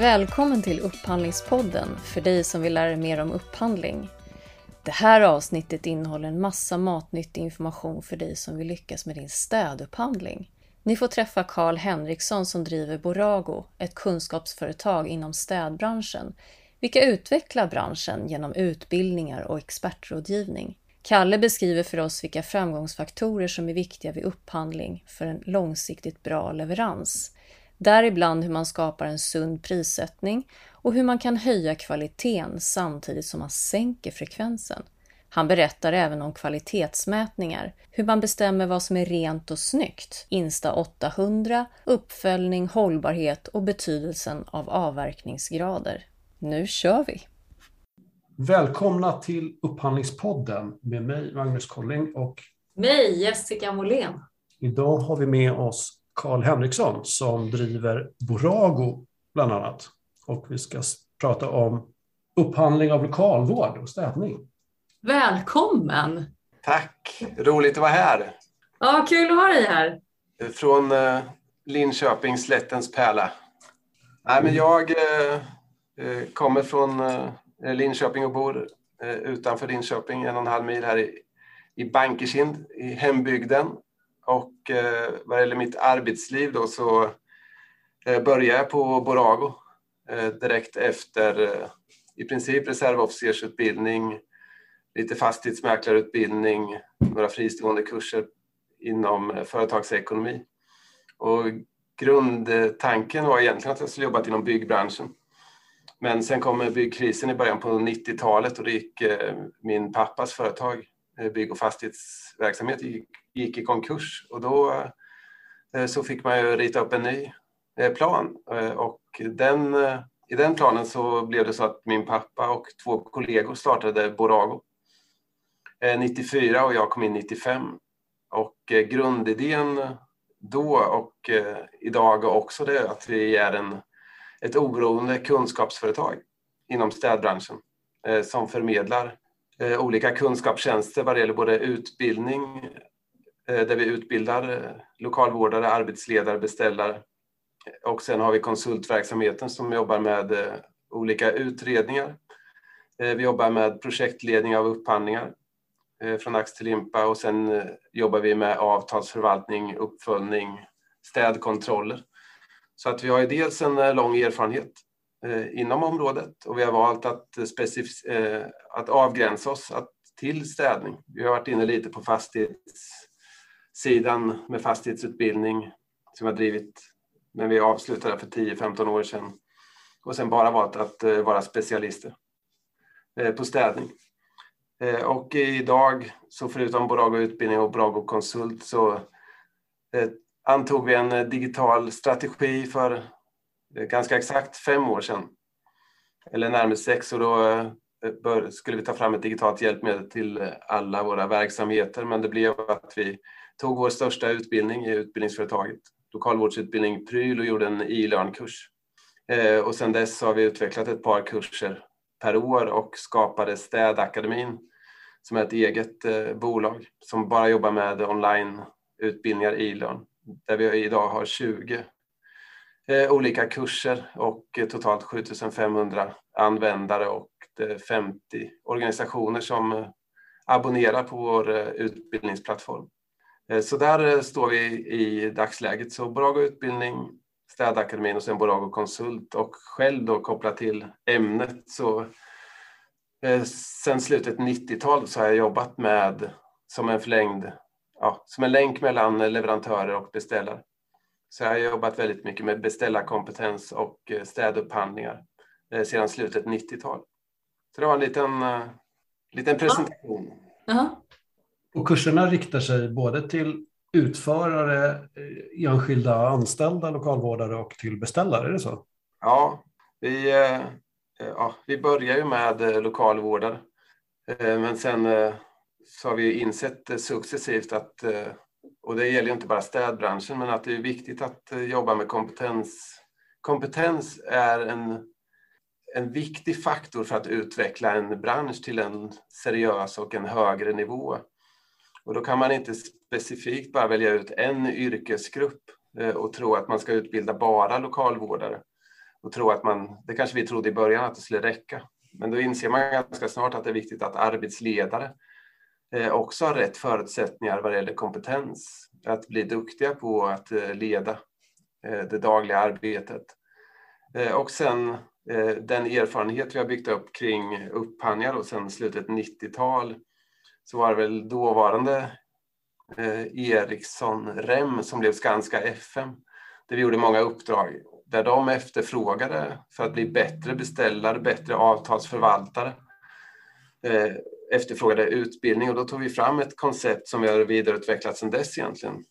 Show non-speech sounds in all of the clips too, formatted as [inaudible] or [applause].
Välkommen till Upphandlingspodden för dig som vill lära dig mer om upphandling. Det här avsnittet innehåller en massa matnyttig information för dig som vill lyckas med din städupphandling. Ni får träffa Karl Henriksson som driver Borago, ett kunskapsföretag inom städbranschen, vilka utvecklar branschen genom utbildningar och expertrådgivning. Kalle beskriver för oss vilka framgångsfaktorer som är viktiga vid upphandling för en långsiktigt bra leverans. Däribland hur man skapar en sund prissättning och hur man kan höja kvaliteten samtidigt som man sänker frekvensen. Han berättar även om kvalitetsmätningar, hur man bestämmer vad som är rent och snyggt, Insta 800, uppföljning, hållbarhet och betydelsen av avverkningsgrader. Nu kör vi! Välkomna till Upphandlingspodden med mig Magnus Colling och mig Jessica Molén. Idag har vi med oss Karl Henriksson som driver Borago bland annat. Och vi ska prata om upphandling av lokalvård och städning. Välkommen! Tack! Roligt att vara här. Ja, kul att ha dig här. Från uh, Linköping, slättens pärla. Nej, men jag uh, kommer från Linköping och bor utanför Linköping, en och en halv mil här i, i Bankerkind, i hembygden. Och eh, vad gäller mitt arbetsliv då så eh, började jag på Borago eh, direkt efter eh, i princip reservofficersutbildning, lite fastighetsmäklarutbildning, några fristående kurser inom eh, företagsekonomi. Och grundtanken var egentligen att jag skulle jobba inom byggbranschen. Men sen kom eh, byggkrisen i början på 90-talet och då gick eh, min pappas företag, eh, bygg och fastighetsverksamhet, gick gick i konkurs. Och då eh, så fick man ju rita upp en ny eh, plan. Eh, och den, i den planen så blev det så att min pappa och två kollegor startade Borago 94 och jag kom in 95 och grundidén då och idag också det att vi är en, ett oberoende kunskapsföretag inom städbranschen som förmedlar olika kunskapstjänster vad det gäller både utbildning, Eh, där vi utbildar eh, lokalvårdare, arbetsledare, beställare. Och sen har vi konsultverksamheten som jobbar med eh, olika utredningar. Vi jobbar med projektledning av upphandlingar från ax till limpa och sen jobbar vi med avtalsförvaltning, uppföljning, städkontroller. Så att vi har dels en lång erfarenhet inom området och vi har valt att, att avgränsa oss till städning. Vi har varit inne lite på fastighets sidan med fastighetsutbildning som jag drivit, men vi avslutade för 10-15 år sedan och sen bara valt att eh, vara specialister eh, på städning. Eh, och idag, så förutom Borago Utbildning och Borago Konsult så antog vi en digital strategi för ganska exakt fem år sedan. Eller närmare sex och då skulle vi ta fram ett digitalt hjälpmedel till alla våra verksamheter men det blev att vi tog vår största utbildning i utbildningsföretaget, lokalvårdsutbildning Pryl och gjorde en e-learn-kurs. Eh, och sedan dess har vi utvecklat ett par kurser per år och skapade Städakademin som är ett eget eh, bolag som bara jobbar med onlineutbildningar e-learn där vi idag har 20 eh, olika kurser och totalt 7500 användare och 50 organisationer som abonnerar på vår utbildningsplattform. Eh, så där eh, står vi i dagsläget. Så Borago Utbildning, Städakademin och sen Borago Konsult och själv då kopplat till ämnet så eh, sen slutet 90-tal så har jag jobbat med som en förlängd, ja, som en länk mellan leverantörer och beställare. Så jag har jobbat väldigt mycket med beställarkompetens och städupphandlingar sedan slutet 90-tal. Så det var en liten, liten presentation. Ja. Och kurserna riktar sig både till utförare, eh, enskilda anställda lokalvårdare och till beställare, är det så? Ja, vi, eh, eh, ja, vi börjar ju med lokalvårdare. Men sen så har vi insett successivt att, och det gäller inte bara städbranschen, men att det är viktigt att jobba med kompetens. Kompetens är en, en viktig faktor för att utveckla en bransch till en seriös och en högre nivå. Och då kan man inte specifikt bara välja ut en yrkesgrupp eh, och tro att man ska utbilda bara lokalvårdare. och tro att man, det kanske vi trodde i början att det skulle räcka. Men då inser man ganska snart att det är viktigt att arbetsledare eh, också har rätt förutsättningar vad det gäller kompetens. Att bli duktiga på att eh, leda det dagliga arbetet. Och sen den erfarenhet vi har byggt upp kring upphandlingar och sen slutet 90-tal så var det väl dåvarande eh, Ericsson Rem som blev Skanska FM där vi gjorde många uppdrag där de efterfrågade för att bli bättre beställare, bättre avtalsförvaltare, eh, efterfrågade utbildning och då tog vi fram ett koncept som vi har vidareutvecklat sedan dess egentligen.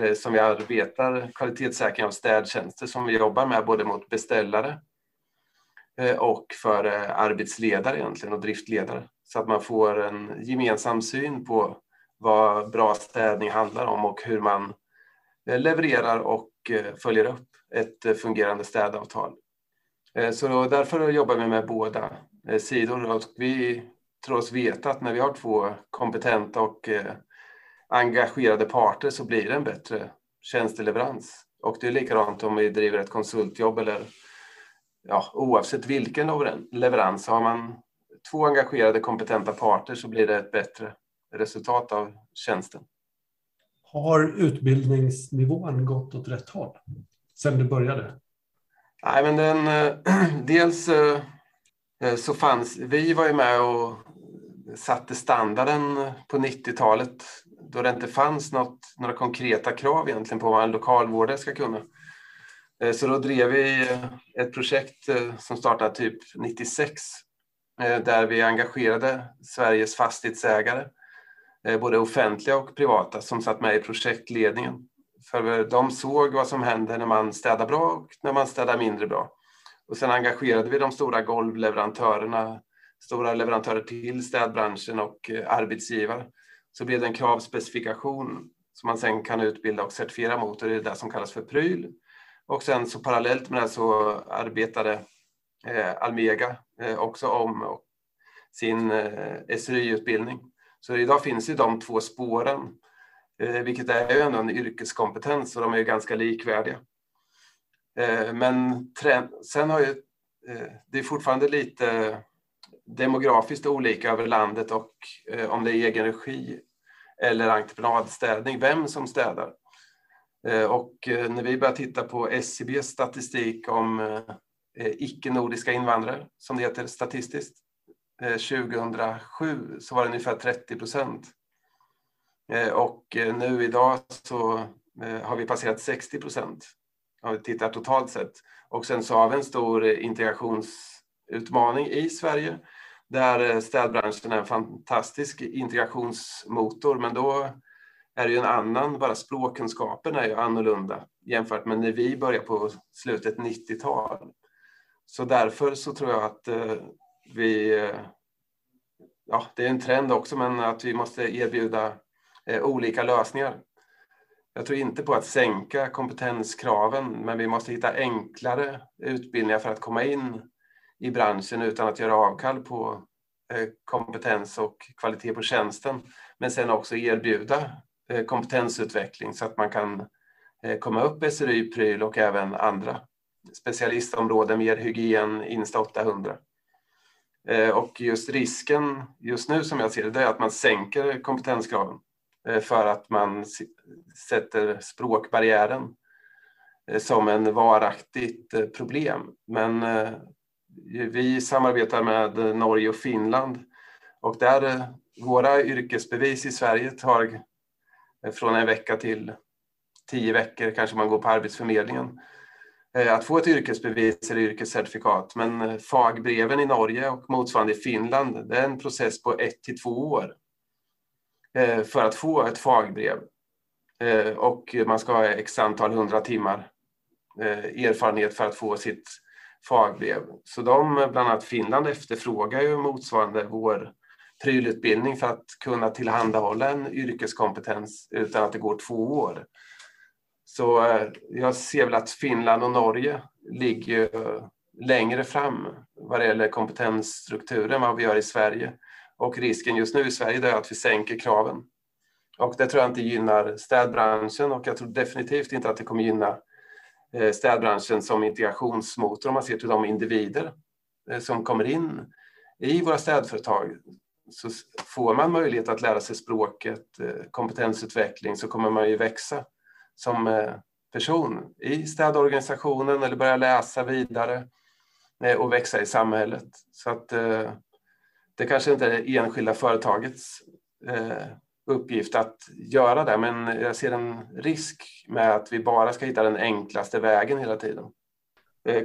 Eh, som vi arbetar kvalitetssäkring av städtjänster som vi jobbar med både mot beställare eh, och för eh, arbetsledare egentligen och driftledare. Så att man får en gemensam syn på vad bra städning handlar om och hur man eh, levererar och eh, följer upp ett eh, fungerande städavtal. Så därför jobbar vi med båda sidor och vi tror oss veta att när vi har två kompetenta och engagerade parter så blir det en bättre tjänsteleverans. Och det är likadant om vi driver ett konsultjobb eller ja, oavsett vilken leverans. Har man två engagerade kompetenta parter så blir det ett bättre resultat av tjänsten. Har utbildningsnivån gått åt rätt håll? sen du började? Nej, men den, eh, [clears throat] dels eh, eh, så fanns, vi var ju med och satte standarden på 90-talet då det inte fanns något, några konkreta krav egentligen på vad en lokalvårdare ska kunna. Så då drev vi ett projekt som startade typ 96 Eh, där vi engagerade Sveriges fastighetsägare, eh, både offentliga och privata, som satt med i projektledningen. För eh, de såg vad som händer när man städar bra och när man städar mindre bra. Och sen engagerade vi de stora golvleverantörerna, stora leverantörer till städbranschen och arbetsgivare. Så blev det en kravspecifikation som man sen kan utbilda och certifiera mot och det är det som kallas för pryl. Och sen så parallellt med det så arbetade Eh, Almega eh, också om sin eh, SRY-utbildning. Så idag finns ju de två spåren Eh, vilket är ju ändå en yrkeskompetens och de är ju ganska likvärdiga. Eh, men sen har ju, eh, det är fortfarande lite demografiskt olika över landet och eh, om det är egen regi eller entreprenadstädning, vem som städar. Och när vi börjar titta på SCBs statistik om Eh, icke-nordiska invandrare, som det heter statistiskt, eh, 2007 så var det ungefär 30 procent eh, och nu idag så har vi passerat 60 procent om vi tittar totalt sett. Och sen så har vi en stor integrationsutmaning i Sverige där städbranschen är en fantastisk integrationsmotor, men då är det ju en annan, bara språkkunskaperna är ju annorlunda jämfört med när vi började på slutet 90-tal. Så därför så tror jag att eh, vi, eh, ja det är en trend också, men att vi måste erbjuda eh, olika lösningar. Jag tror inte på att sänka kompetenskraven, men vi måste hitta enklare utbildningar för att komma in i branschen utan att göra avkall på kompetens och kvalitet på tjänsten. Men sen också erbjuda kompetensutveckling så att man kan komma upp SRY, pryl och även andra specialistområden, mer hygien, Insta 800. Eh, och just risken just nu som jag ser det, det är att man sänker kompetenskraven. Eh, för att man sätter språkbarriären eh, som en varaktigt problem. Men vi samarbetar med Norge och Finland och där våra yrkesbevis i Sverige tar från en vecka till tio veckor kanske man går på Arbetsförmedlingen Eh, att få ett yrkesbevis eller yrkescertifikat. Men eh, fagbreven i Norge och motsvarande i Finland, det är en process på ett till två år. Eh, för att få ett fagbrev. Och man ska ha x antal hundra timmar erfarenhet för att få sitt fagbrev. Så de, bland annat Finland, efterfrågar ju motsvarande vår prylutbildning för att kunna tillhandahålla en yrkeskompetens utan att det går två år. Så eh, jag ser väl att Finland och Norge ligger eh, längre fram vad det gäller kompetensstrukturen än vad vi gör i Sverige. Och risken just nu i Sverige är att vi sänker kraven. Och det tror jag inte gynnar städbranschen och jag tror definitivt inte att det kommer gynna eh, städbranschen som integrationsmotor om man ser till de individer som kommer in i våra städföretag så får man möjlighet att lära sig språket, kompetensutveckling, så kommer man ju växa som eh, person i städorganisationen eller börja läsa vidare eh, och växa i samhället. Så att eh, det kanske inte är det enskilda företagets uppgift att göra det, men jag ser en risk med att vi bara ska hitta den enklaste vägen hela tiden,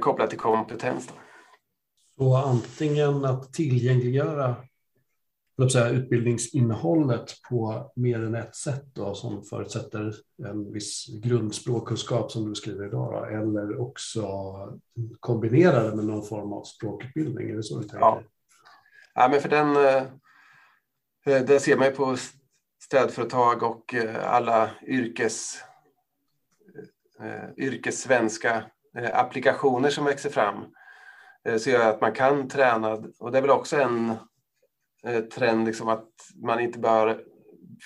kopplat till kompetens. Då. Så antingen att tillgängliggöra säga, utbildningsinnehållet på mer än ett sätt då, som förutsätter en viss grundspråkkunskap som du beskriver idag, då, eller också kombinera det med någon form av språkutbildning. Är det så du tänker? Ja, ja men för den, eh, det ser man ju på städföretag och eh, alla yrkes, eh, yrkessvenska applikationer som växer fram så gör att man kan träna och det är väl också en Eh, trend liksom att man inte bör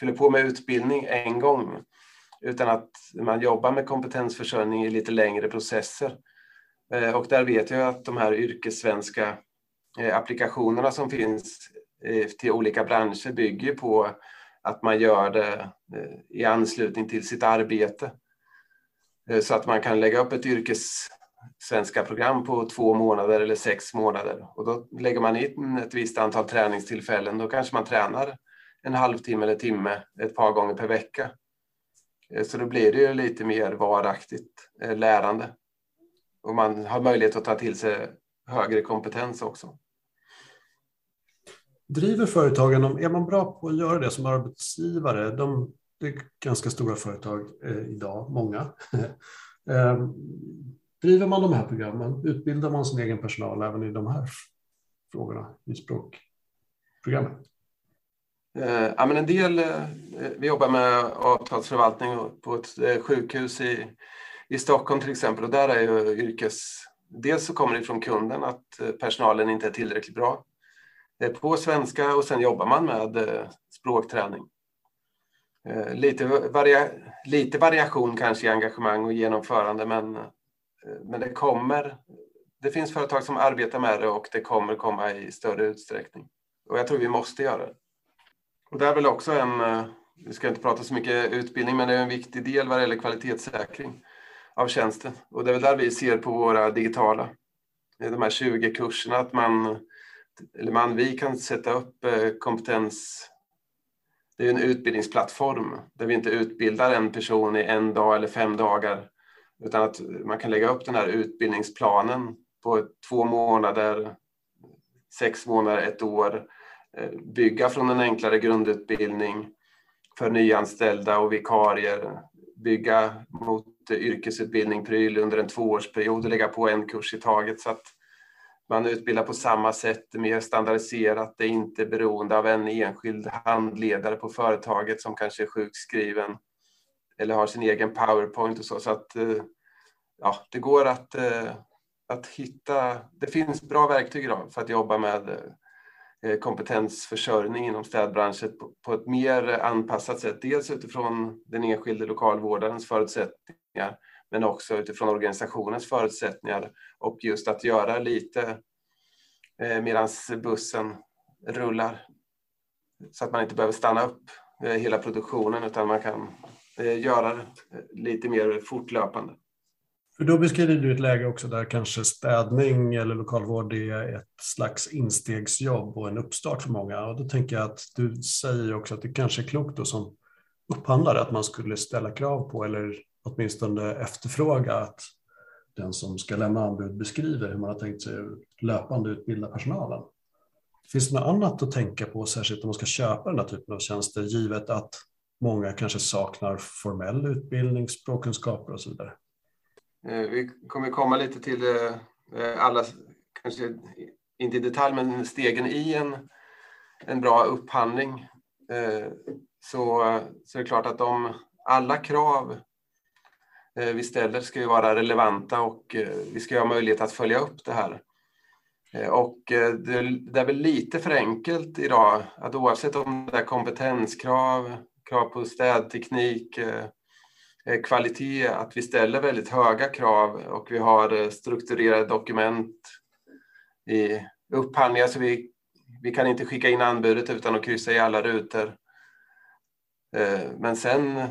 fylla på med utbildning en gång utan att man jobbar med kompetensförsörjning i lite längre processer. Eh, och där vet jag att de här yrkessvenska eh, applikationerna som finns till olika branscher bygger på att man gör det i anslutning till sitt arbete. Så att man kan lägga upp ett yrkes svenska program på två månader eller sex månader. Och då lägger man in ett visst antal träningstillfällen. Då kanske man tränar en halvtimme eller timme ett par gånger per vecka. Eh, så då blir det ju lite mer varaktigt eh, lärande. Och man har möjlighet att ta till sig högre kompetens också. Driver företagen, är man bra på att göra det som arbetsgivare? De, det är ganska stora företag eh, idag, många. [laughs] Ehm, Driver man de här programmen? Utbildar man sin egen personal även i de här frågorna i språkprogrammet? Eh, ja, men en del, eh, vi jobbar med avtalsförvaltning på ett eh, sjukhus i, i Stockholm till exempel och där är ju yrkes... Dels så kommer det från kunden att eh, personalen inte är tillräckligt bra eh, på svenska och sen jobbar man med eh, språkträning. Lite, varia, lite variation kanske i engagemang och genomförande men Eh, men det kommer, det finns företag som arbetar med det och det kommer komma i större utsträckning. Och jag tror vi måste göra det. Och det är väl också en, eh, vi ska inte prata så mycket utbildning, men det är en viktig del vad det gäller kvalitetssäkring av tjänsten. Och det är väl där vi ser på våra digitala, eh, de här 20 kurserna, att man, eller man, vi kan sätta upp kompetens det är en utbildningsplattform där vi inte utbildar en person i en dag eller fem dagar utan att man kan lägga upp den här utbildningsplanen på två månader, sex månader, ett år. Eh, bygga från en enklare grundutbildning för nyanställda och vikarier. Bygga mot yrkesutbildning, pryl under en tvåårsperiod och lägga på en kurs i taget så att man utbildar på samma sätt, mer standardiserat. Det är inte beroende av en enskild handledare på företaget som kanske är sjukskriven eller har sin egen powerpoint och så. Så att eh, ja, det går att, eh, att hitta, det finns bra verktyg idag för att jobba med eh, kompetensförsörjning inom städbranschen på ett mer anpassat sätt. Dels utifrån den enskilde lokalvårdarens förutsättningar men också utifrån organisationens förutsättningar och just att göra lite medan bussen rullar så att man inte behöver stanna upp hela produktionen utan man kan Eh, göra det eh, lite mer fortlöpande. För då beskriver du ett läge också där kanske städning eller lokalvård är ett slags instegsjobb och en uppstart för många. Och då tänker jag att du säger också att det kanske är klokt då som upphandlare att man skulle ställa krav på eller åtminstone efterfråga att den som ska lämna anbud beskriver hur man har tänkt sig löpande utbilda personalen. Finns det något annat att tänka på, särskilt om man ska köpa den här typen av tjänster, givet att Många kanske saknar formell utbildning, språkkunskaper och så vidare. Eh, vi kommer komma lite till eh, alla, kanske inte i detalj, men stegen i en, en bra upphandling. Eh, så, så är det klart att de, alla krav vi ställer ska ju vara relevanta och vi ska ha möjlighet att följa upp det här. Och det är väl lite för enkelt idag att oavsett om det är kompetenskrav, krav på städteknik, eh, eh, kvalitet, att vi ställer väldigt höga krav och vi har eh, strukturerade dokument i upphandlingar så vi, vi kan inte skicka in anbudet utan att kryssa i alla rutor. Men sen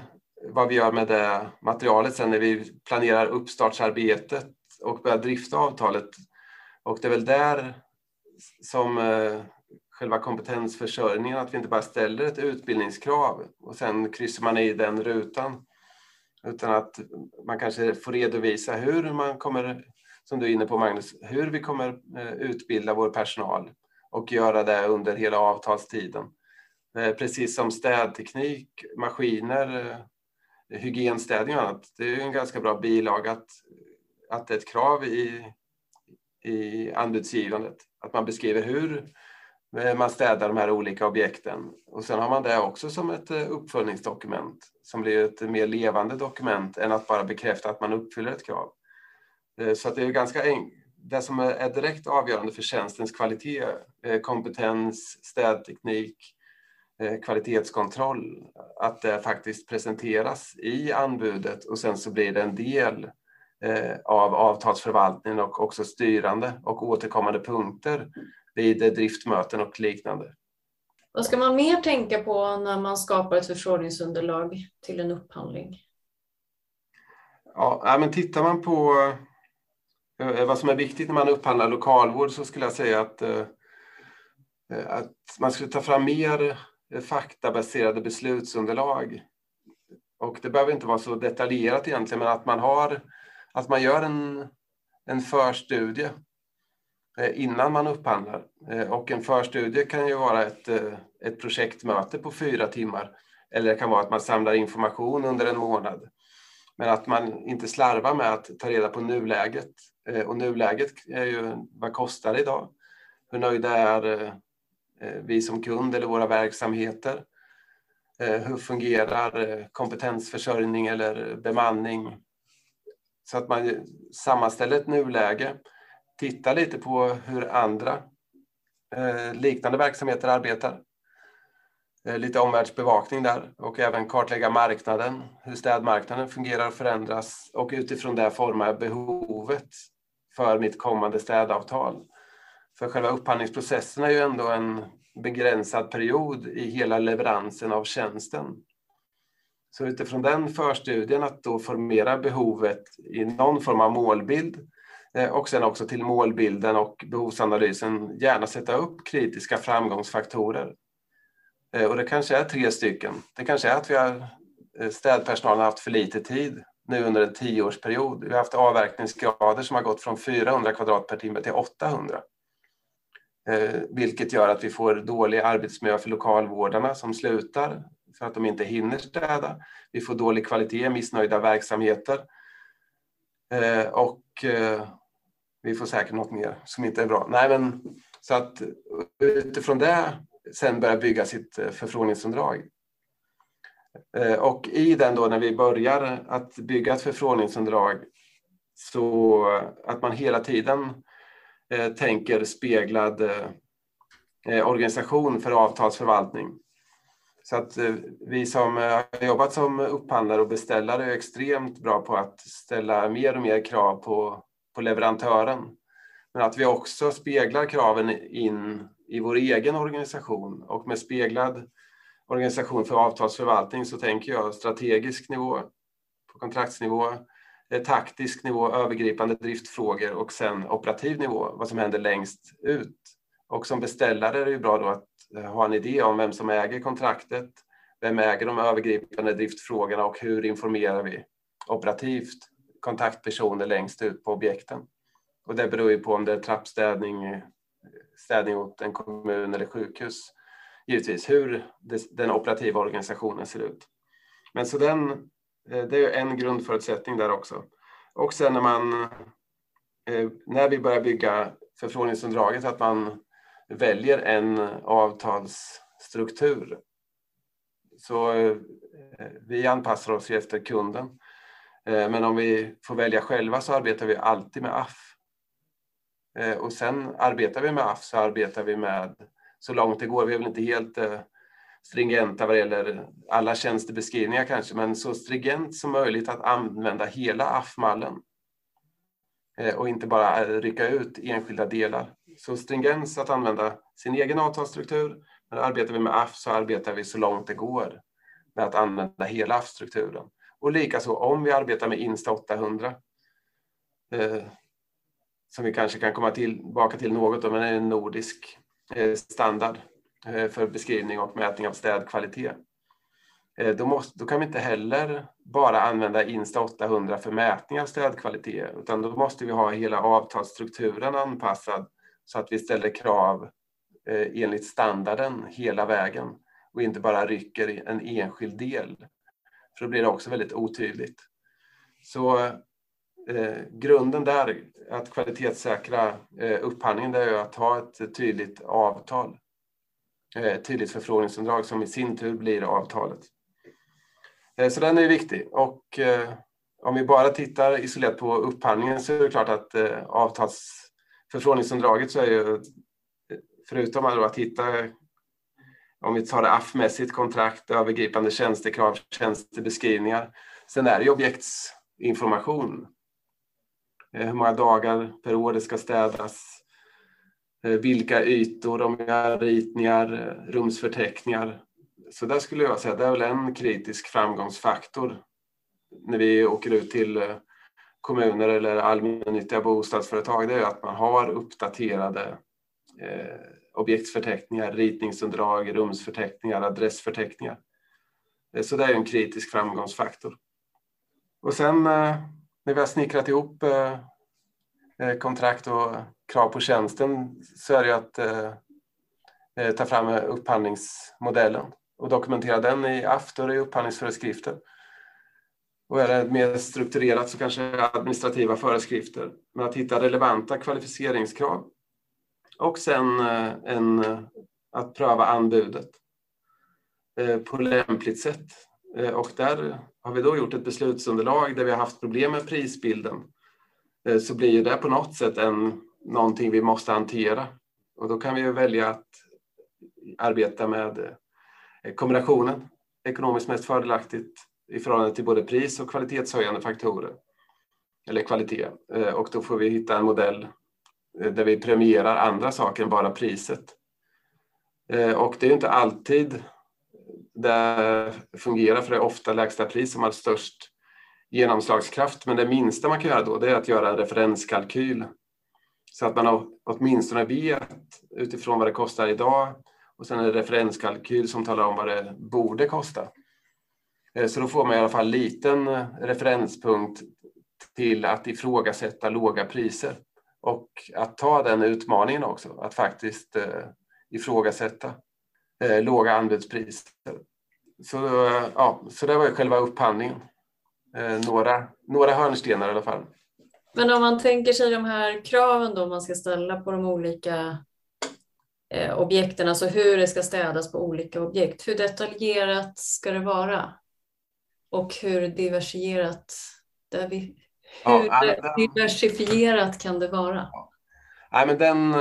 vad vi gör med det materialet sen när vi planerar uppstartsarbetet och börjar drifta avtalet. Och det är väl där som själva kompetensförsörjningen, att vi inte bara ställer ett utbildningskrav och sen kryssar man i den rutan. Utan att man kanske får redovisa hur man kommer, som du är inne på Magnus, hur vi kommer eh, utbilda vår personal och göra det under hela avtalstiden. Eh, precis som städteknik, maskiner, eh, hygienstädning och annat. Det är en ganska bra bilaga att, att det är ett krav i, i anbudsgivandet. Att man beskriver hur Eh, man städar de här olika objekten och sen har man det också som ett eh, uppföljningsdokument som blir ett mer levande dokument än att bara bekräfta att man uppfyller ett krav. Eh, så att det är ganska enkelt. Det som är direkt avgörande för tjänstens kvalitet, kompetens, städteknik, kvalitetskontroll, att det faktiskt presenteras i anbudet och sen så blir det en del av avtalsförvaltningen och också styrande och återkommande punkter vid driftmöten och liknande. Vad ska man mer tänka på när man skapar ett förfrågningsunderlag till en upphandling? Ja, men tittar man på eh, vad som är viktigt när man upphandlar lokalvård så skulle jag säga att, eh, att man skulle ta fram mer faktabaserade beslutsunderlag. Och det behöver inte vara så detaljerat egentligen, men att man, har, att man gör en, en förstudie Eh, Eh, innan man upphandlar. Eh, och en förstudie kan ju vara ett, eh, ett projektmöte på fyra timmar. Eller det kan vara att man samlar information under en månad. Men att man inte slarvar med att ta reda på nuläget. Och nuläget är ju vad kostar det idag? Hur nöjda är vi som kund eller våra verksamheter? Hur fungerar kompetensförsörjning eller bemanning? Så att man sammanställer ett nuläge titta lite på hur andra eh, liknande verksamheter arbetar. Eh, lite omvärldsbevakning där och även kartlägga marknaden, hur städmarknaden fungerar och förändras och utifrån det forma behovet för mitt kommande städavtal. För själva upphandlingsprocessen är ju ändå en begränsad period i hela leveransen av tjänsten. Så utifrån den förstudien att då formera behovet i någon form av målbild Eh, och sen också till målbilden och behovsanalysen gärna sätta upp kritiska framgångsfaktorer. Eh, och det kanske är tre stycken. Det kanske är att vi har eh, städpersonalen har haft för lite tid nu under en tioårsperiod. Vi har haft avverkningsgrader som har gått från 400 kvadrat per timme till 800. Vilket gör att vi får dålig arbetsmiljö för lokalvårdarna som slutar för att de inte hinner städa. Vi får dålig kvalitet, missnöjda verksamheter. Och vi får säkert något mer som inte är bra. Nej, men så att utifrån det sen börja bygga sitt eh, förfrågningsunderlag. Eh, och i den då när vi börjar att bygga ett förfrågningsunderlag så att man hela tiden eh, tänker speglad eh, organisation för avtalsförvaltning. Så att vi som har jobbat som upphandlare och beställare är extremt bra på att ställa mer och mer krav på på leverantören. Men att vi också speglar kraven in i vår egen organisation och med speglad organisation för avtalsförvaltning så tänker jag strategisk nivå på kontraktsnivå, eh, taktisk nivå, övergripande driftfrågor och sen operativ nivå, vad som händer längst ut. Och som beställare är det ju bra då att eh, ha en idé om vem som äger kontraktet, vem äger de övergripande driftfrågorna och hur informerar vi operativt kontaktpersoner längst ut på objekten. Och det beror ju på om det är trappstädning, eh, städning åt en kommun eller sjukhus. Givetvis hur den operativa organisationen ser ut. Men så den, eh, det är en grundförutsättning där också. Och sen när man, eh, när vi börjar bygga förfrågningsunderlaget, att man väljer en avtalsstruktur. Så vi anpassar oss efter kunden. Eh, men om vi får välja själva så arbetar vi alltid med AF. Eh, och sen arbetar vi med AF så arbetar vi med, så långt det går, vi är väl inte helt eh, stringenta vad det gäller alla tjänstebeskrivningar kanske, men så stringent som möjligt att använda hela AF-mallen och inte bara rycka ut enskilda delar. Så stringens att använda sin egen avtalsstruktur, men arbetar vi med AF så arbetar vi så långt det går med att använda hela AF-strukturen. Och likaså om vi arbetar med Insta 800, eh, som vi kanske kan komma tillbaka till något, men det är en nordisk eh, standard Eh, för beskrivning och mätning av städkvalitet. Eh, då, måste, då kan vi inte heller bara använda Insta 800 för mätning av städkvalitet, utan då måste vi ha hela avtalsstrukturen anpassad så att vi ställer krav eh, enligt standarden hela vägen och inte bara rycker en enskild del. För då blir det också väldigt otydligt. Så eh, grunden där, att kvalitetssäkra eh, upphandlingen, det är att ha ett tydligt avtal Eh, tydligt förfrågningsunderlag som i sin tur blir avtalet. Eh, så den är viktig och eh, om vi bara tittar isolerat på upphandlingen så är det klart att eh, avtalsförfrågningsunderlaget så är ju eh, förutom att hitta om vi tar det AF-mässigt, kontrakt, övergripande tjänstekrav, tjänstebeskrivningar. Sen är det objektsinformation. Eh, hur många dagar per år det ska städas, eh, vilka ytor, om vi har ritningar, eh, rumsförteckningar. Så där skulle jag säga, det är väl en kritisk framgångsfaktor när vi åker ut till kommuner eller allmännyttiga bostadsföretag, det är att man har uppdaterade objektförteckningar, objektsförteckningar, ritningsunderlag, rumsförteckningar, adressförteckningar. Eh, så det är en kritisk framgångsfaktor. Och sen eh, när vi har snickrat ihop eh, kontrakt och krav på tjänsten så är det att ta fram upphandlingsmodellen och dokumentera den i AFTOR i upphandlingsföreskrifter. Och är det mer strukturerat så kanske administrativa föreskrifter. Men att hitta relevanta kvalificeringskrav. Och sen eh, en, eh, att pröva anbudet eh, på lämpligt sätt. Och där har vi då gjort ett beslutsunderlag där vi har haft problem med prisbilden. Så blir det på något sätt en någonting vi måste hantera. Och då kan vi välja att arbeta med kombinationen ekonomiskt mest fördelaktigt i förhållande till både pris och kvalitetshöjande faktorer. Eller kvalitet. Och då får vi hitta en modell Eh, där vi premierar andra saker än bara priset. Eh, och det är inte alltid det fungerar för det är ofta lägsta pris som har störst genomslagskraft. Men det minsta man kan göra då det är att göra en referenskalkyl så att man åtminstone vet utifrån vad det kostar idag och sen en referenskalkyl som talar om vad det borde kosta. Eh, så då får man i alla fall en liten referenspunkt till att ifrågasätta låga priser och att ta den utmaningen också, att faktiskt eh, ifrågasätta eh, låga anbudspriser. Så, eh, ja, så det var ju själva upphandlingen. Eh, några, några hörnstenar i alla fall. Men om man tänker sig de här kraven då man ska ställa på de olika eh, objekten, alltså hur det ska städas på olika objekt. Hur detaljerat ska det vara? Och hur diversifierat, där vi, hur ja, diversifierat kan det vara? Ja. Nej, men den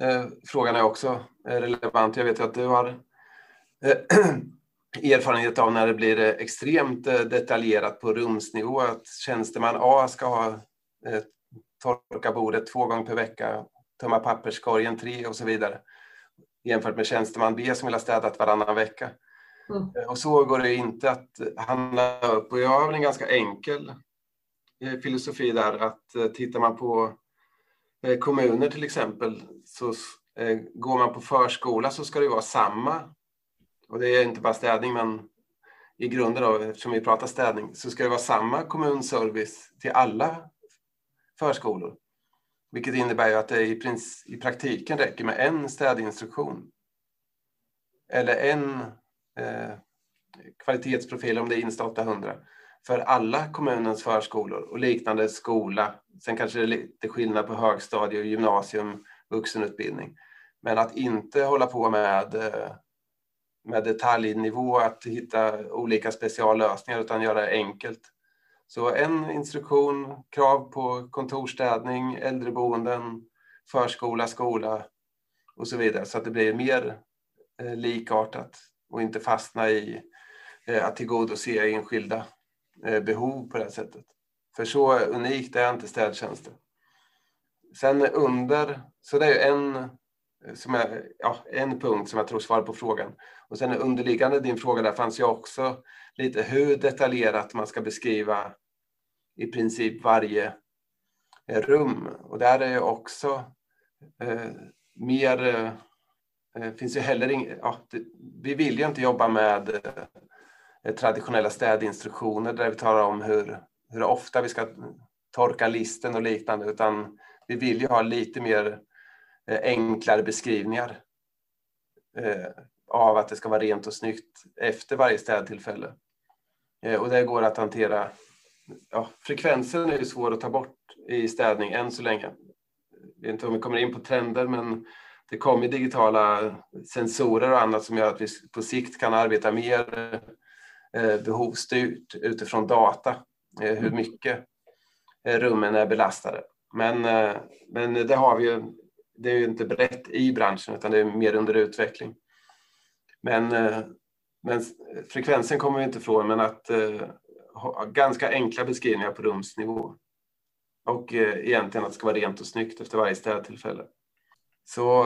eh, frågan är också eh, relevant. Jag vet att du har eh, [clears throat] erfarenhet av när det blir eh, extremt eh, detaljerat på rumsnivå, att tjänsteman A ska ha Eh, torka bordet två gånger per vecka, tömma papperskorgen tre och så vidare. Jämfört med tjänsteman B som vill ha städat varannan vecka. Mm. Och så går det inte att handla upp. Och jag har en ganska enkel Eh, filosofi där att eh, tittar man på eh, kommuner till exempel så går man på förskola så ska det vara samma. Och det är inte bara städning men i grunden då, eftersom vi pratar städning, så ska det vara samma kommunservice till alla förskolor. Vilket innebär att det i, prins, i praktiken räcker med en städinstruktion. Eller en eh, kvalitetsprofil om det är Insta 800 för alla kommunens förskolor och liknande skola. Sen kanske det är lite skillnad på högstadie, gymnasium, vuxenutbildning. Men att inte hålla på med, eh, med detaljnivå, att hitta olika speciallösningar utan göra det enkelt. Så en instruktion, krav på kontorsstädning, äldreboenden, förskola, skola och så vidare så att det blir mer eh, likartat och inte fastna i eh, att tillgodose enskilda Eh, behov på det här sättet. För så unikt är inte städtjänster. Sen under, så det är en, eh, som är, ja, en punkt som jag tror svarar på frågan. Och sen underliggande din fråga där fanns ju också lite hur detaljerat man ska beskriva i princip varje eh, rum. Och där är ju också eh, mer, eh, finns ju heller inget, ja, vi vill ju inte jobba med eh, Eh, traditionella städinstruktioner där vi talar om hur, hur ofta vi ska torka listen och liknande, utan vi vill ju ha lite mer eh, enklare beskrivningar eh, av att det ska vara rent och snyggt efter varje städtillfälle. Och det går att hantera. Ja, frekvensen är ju svår att ta bort i städning än så länge. Jag vet inte om vi kommer in på trender, men det kommer digitala sensorer och annat som gör att vi på sikt kan arbeta mer behovsstyrt utifrån data, hur mycket rummen är belastade. Men, eh, men det har vi ju, det är ju inte brett i branschen utan det är mer under utveckling. Men, eh, men frekvensen kommer vi inte ifrån, men att ha ganska enkla beskrivningar på rumsnivå. Och egentligen att det ska vara rent och snyggt efter varje städtillfälle. Så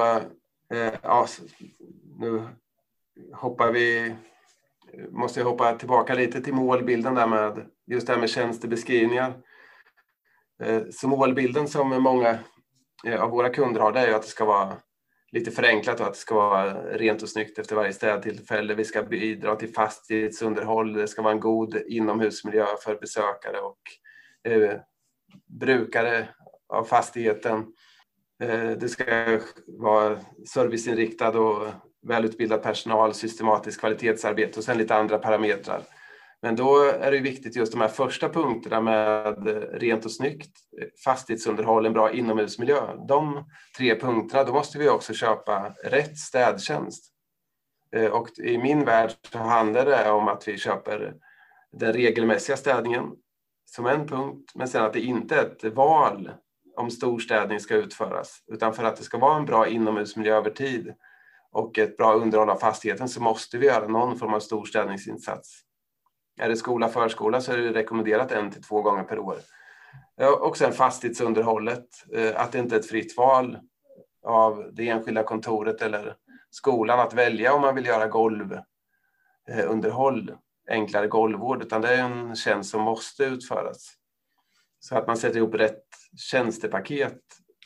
ja, nu hoppar vi, måste jag hoppa tillbaka lite till målbilden där med just det här med tjänstebeskrivningar. Eh, så målbilden som många eh, av våra kunder har det är att det ska vara lite förenklat och att det ska vara rent och snyggt efter varje städtillfälle. Vi ska bidra till fastighetsunderhåll. Det ska vara en god inomhusmiljö för besökare och eh, brukare av fastigheten. Eh, det ska vara serviceinriktad och välutbildad personal, systematiskt kvalitetsarbete och sen lite andra parametrar. Men då är det viktigt just de här första punkterna med rent och snyggt, fastighetsunderhåll, en bra inomhusmiljö. De tre punkterna, då måste vi också köpa rätt städtjänst. Eh, och i min värld så handlar det om att vi köper den regelmässiga städningen som en punkt, men sen att det inte är ett val om storstädning ska utföras, utan för att det ska vara en bra inomhusmiljö över tid och ett bra underhåll av fastigheten så måste vi göra någon form av storstädningsinsats. Är det skola, förskola så är det rekommenderat en till två gånger per år. Och sen fastighetsunderhållet, eh, att det inte är ett fritt val av det enskilda kontoret eller skolan att välja om man vill göra golvunderhåll, eh, enklare golvvård, utan det är en tjänst som måste utföras. Så att man sätter ihop rätt tjänstepaket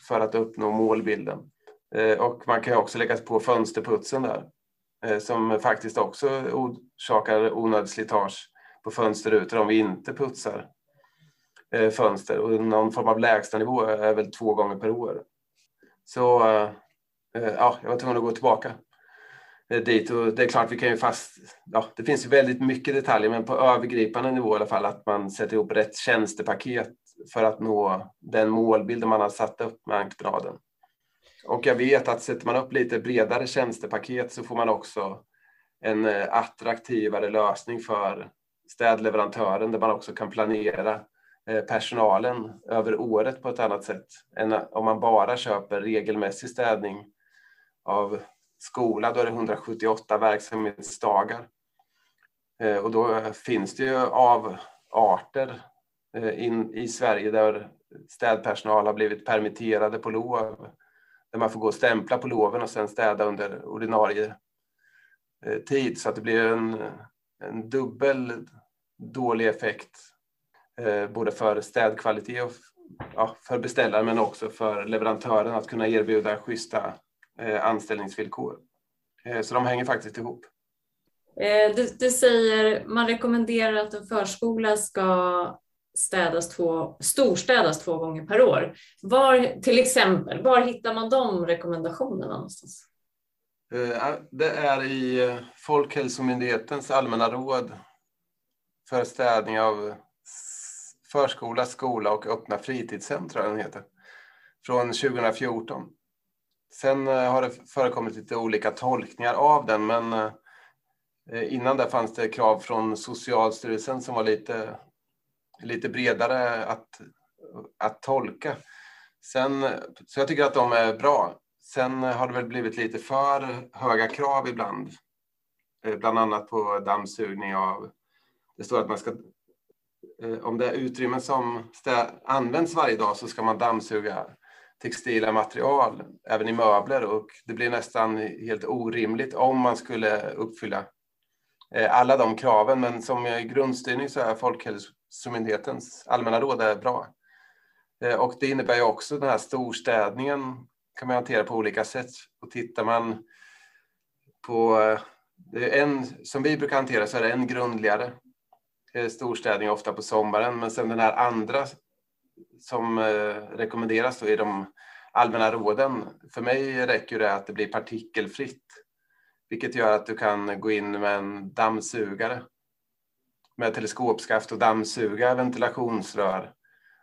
för att uppnå målbilden. Eh, och man kan också lägga på fönsterputsen där, eh, som faktiskt också orsakar onödigt slitage på fönsterrutor om vi inte putsar eh, fönster. Och någon form av lägstanivå är väl två gånger per år. Så ja, jag var tvungen att gå tillbaka dit. Och det är klart, vi kan ju fast... Ja, det finns ju väldigt mycket detaljer, men på övergripande nivå i alla fall att man sätter ihop rätt tjänstepaket för att nå den målbild man har satt upp med entreprenaden. Och jag vet att sätter man upp lite bredare tjänstepaket så får man också en eh, attraktivare lösning för städleverantören där man också kan planera eh, personalen över året på ett annat sätt än om man bara köper regelmässig städning av skola. Då är det 178 verksamhetsdagar. Eh, och då finns det ju avarter in i Sverige där städpersonal har blivit permitterade på lov. Där man får gå och stämpla på loven och sen städa under ordinarie eh, tid. Så att det blir en, en dubbel dålig effekt eh, både för städkvalitet och ja, för beställaren men också för leverantören att kunna erbjuda schyssta eh, anställningsvillkor. Så de hänger faktiskt ihop. Du, du, säger man rekommenderar att en förskola ska städas två, storstädas två gånger per år. Var, till exempel, var hittar man de rekommendationerna någonstans? Eh, det är i eh, Folkhälsomyndighetens allmänna råd för städning av förskola, skola och öppna fritidshem, tror jag den heter, från 2014. Sen eh, har det förekommit lite olika tolkningar av den, men innan där fanns det krav från Socialstyrelsen som var lite, lite bredare att, att tolka. Sen, så jag tycker att de är bra. Sen har det väl blivit lite för höga krav ibland eh, bland annat på dammsugning av, det står att man ska, eh, om det är utrymmen som används varje dag så ska man dammsuga textila material, även i möbler och det blir nästan helt orimligt om man skulle uppfylla eh, alla de kraven. Men som grundstyrning så är Folkhälsomyndighetens allmänna råd är bra. Eh, och det innebär ju också den här storstädningen kan man hantera på olika sätt. Och tittar man på eh, en, som vi brukar hantera så är det en grundligare eh, storstädning ofta på sommaren. Men sen den här andra som rekommenderas då i de allmänna råden. För mig räcker det att det blir partikelfritt. Vilket gör att du kan gå in med en dammsugare med teleskopskaft och dammsuga ventilationsrör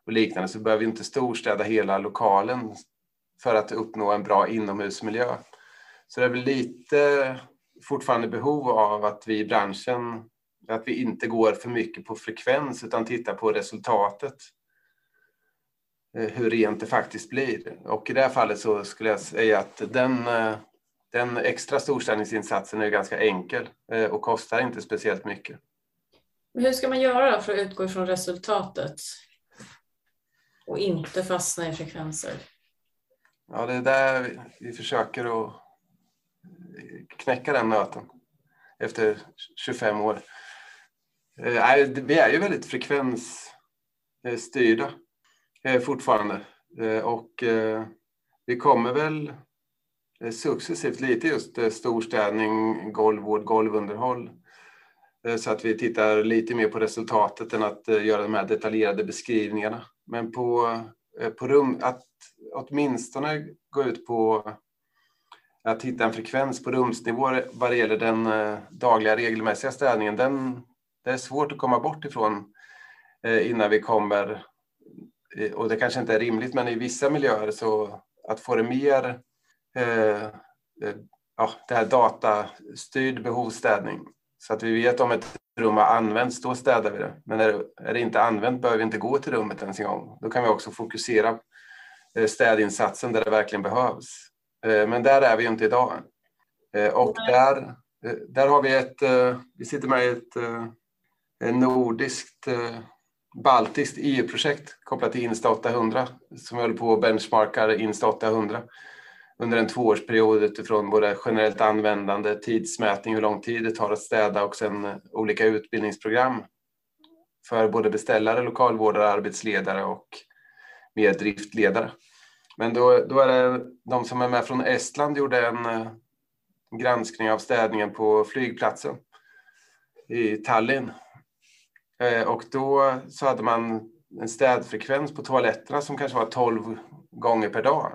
och liknande så behöver vi inte storstäda hela lokalen för att uppnå en bra inomhusmiljö. Så det är väl lite fortfarande behov av att vi i branschen, att vi inte går för mycket på frekvens utan tittar på resultatet. Eh, hur rent det faktiskt blir. Och i det här fallet så skulle jag säga att den, eh, den extra storstädningsinsatsen är ganska enkel eh, och kostar inte speciellt mycket. Men hur ska man göra för att utgå från resultatet? Och inte fastna i frekvenser? Ja, det är där vi försöker att knäcka den nöten efter 25 år. Eh, vi är ju väldigt frekvensstyrda eh, fortfarande eh, och vi kommer väl successivt lite just storstädning, golvvård, golvunderhåll Eh, så att vi tittar lite mer på resultatet än att eh, göra de här detaljerade beskrivningarna. Men på, eh, på rum, att åtminstone gå ut på att hitta en frekvens på rumsnivå vad det gäller den dagliga regelmässiga städningen, den, det är svårt att komma bort ifrån innan vi kommer, och det kanske inte är rimligt, men i vissa miljöer så att få det mer, ja, det här datastyrd behovsstädning så att vi vet om ett rum har använts, då städar vi det. Men är det, är det inte använt behöver vi inte gå till rummet ens en gång. Då kan vi också fokusera städinsatsen där det verkligen behövs. Men där är vi inte idag. Och där, där har vi ett, vi sitter med i ett nordiskt, baltiskt EU-projekt kopplat till Insta 800 som håller på och benchmarkar Insta 800 under en tvåårsperiod utifrån både generellt användande, tidsmätning, hur lång tid det tar att städa och sen eh, olika utbildningsprogram för både beställare, lokalvårdare, arbetsledare och mer driftledare. Men då, då är det de som är med från Estland gjorde en eh, granskning av städningen på flygplatsen i Tallinn. Eh, och då så hade man en städfrekvens på toaletterna som kanske var 12 gånger per dag.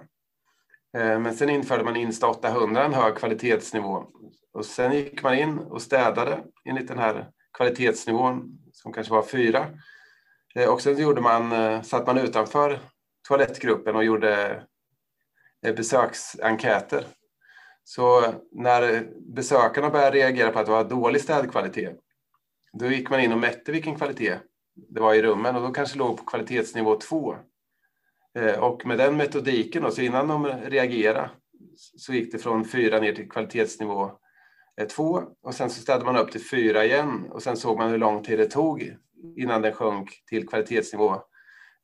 Eh, men sen införde man Insta 800, en hög kvalitetsnivå. Och sen gick man in och städade enligt den här kvalitetsnivån som kanske var fyra. Eh, och sen gjorde man, eh, satt man utanför toalettgruppen och gjorde besöksenkäter. Så när besökarna började reagera på att det var dålig städkvalitet, då gick man in och mätte vilken kvalitet det var i rummen och då kanske låg på kvalitetsnivå två. Eh, och med den metodiken, då, så innan de reagerade, så gick det från fyra ner till kvalitetsnivå eh, två och sen så städade man upp till fyra igen och sen såg man hur lång tid det tog innan den sjönk till kvalitetsnivå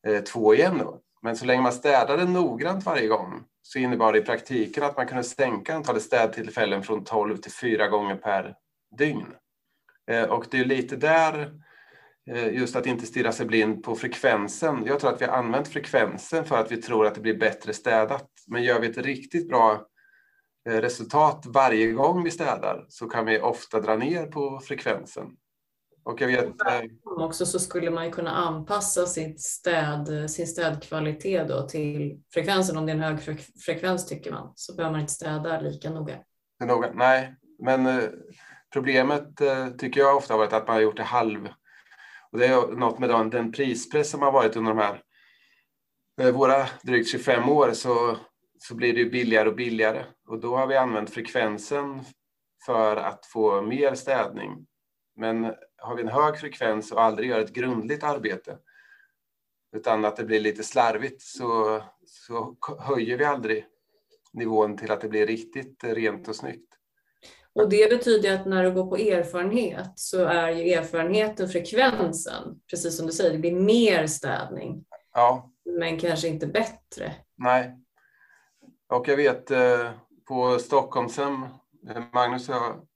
eh, två igen. Då. Men så länge man städade noggrant varje gång så innebar det i praktiken att man kunde sänka antalet städtillfällen från 12 till 4 gånger per dygn. Och det är lite där just att inte stirra sig blind på frekvensen. Jag tror att vi har använt frekvensen för att vi tror att det blir bättre städat. Men gör vi ett riktigt bra resultat varje gång vi städar så kan vi ofta dra ner på frekvensen. Och jag vet... Också så skulle man ju kunna anpassa sitt städ, sin städkvalitet då till frekvensen. Om det är en hög frekvens tycker man så behöver man inte städa lika noga. Nej, men problemet tycker jag ofta har varit att man har gjort det halv och det är något med den, den prispress som har varit under de här eh, våra drygt 25 år så, så blir det billigare och billigare. Och då har vi använt frekvensen för att få mer städning. Men har vi en hög frekvens och aldrig gör ett grundligt arbete utan att det blir lite slarvigt så, så höjer vi aldrig nivån till att det blir riktigt rent och snyggt. Och det betyder att när du går på erfarenhet så är ju erfarenheten frekvensen, precis som du säger, det blir mer städning. Ja. Men kanske inte bättre. Nej. Och jag vet eh, på Stockholmshem, eh, Magnus och jag,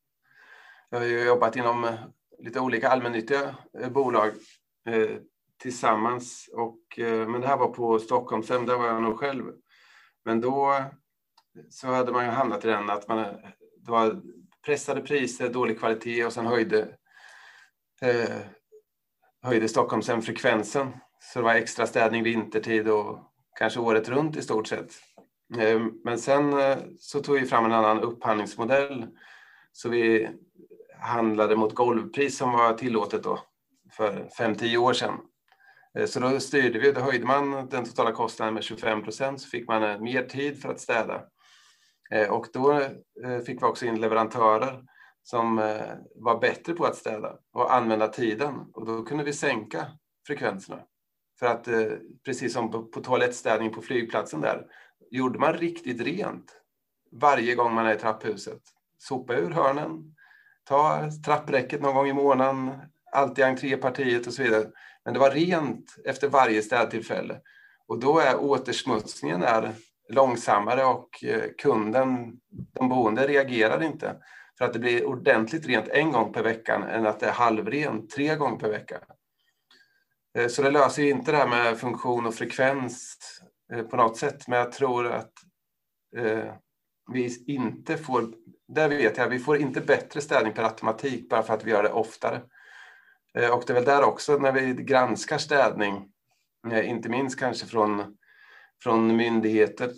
jag har ju jobbat inom eh, lite olika allmännyttiga bolag tillsammans. Och, men det här var på Stockholmshem, där var jag nog själv. Men då så hade man ju hamnat i den att man, det var pressade priser, dålig kvalitet och sen höjde, eh, höjde Stockholmshem frekvensen. Så det var extra städning vintertid och kanske året runt i stort sett. Eh, men sen eh, så tog vi fram en annan upphandlingsmodell. Så vi handlade mot golvpris som var tillåtet då för 5-10 år sedan. Eh, så då styrde vi, då höjde man den totala kostnaden med 25 procent så fick man eh, mer tid för att städa. Eh, och då eh, fick vi också in leverantörer som eh, var bättre på att städa och använda tiden och då kunde vi sänka frekvenserna. För att precis som på toalettstädning på flygplatsen där gjorde man riktigt rent varje gång man är i trapphuset. Sopa ur hörnen, ta trappräcket någon gång i månaden, alltid entrépartiet och så vidare. Men det var rent efter varje städtillfälle. Och då är återsmutsningen är långsammare och eh, kunden, de boende, reagerar inte för att det blir ordentligt rent en gång per vecka än att det är halvrent tre gånger per vecka. Eh, så det löser inte det här med funktion och frekvens eh, på något sätt. Men jag tror att vi inte får, där vet jag, vi får inte bättre städning per automatik bara för att vi gör det oftare. Och det är väl där också när vi granskar städning, inte minst kanske från, från myndigheter,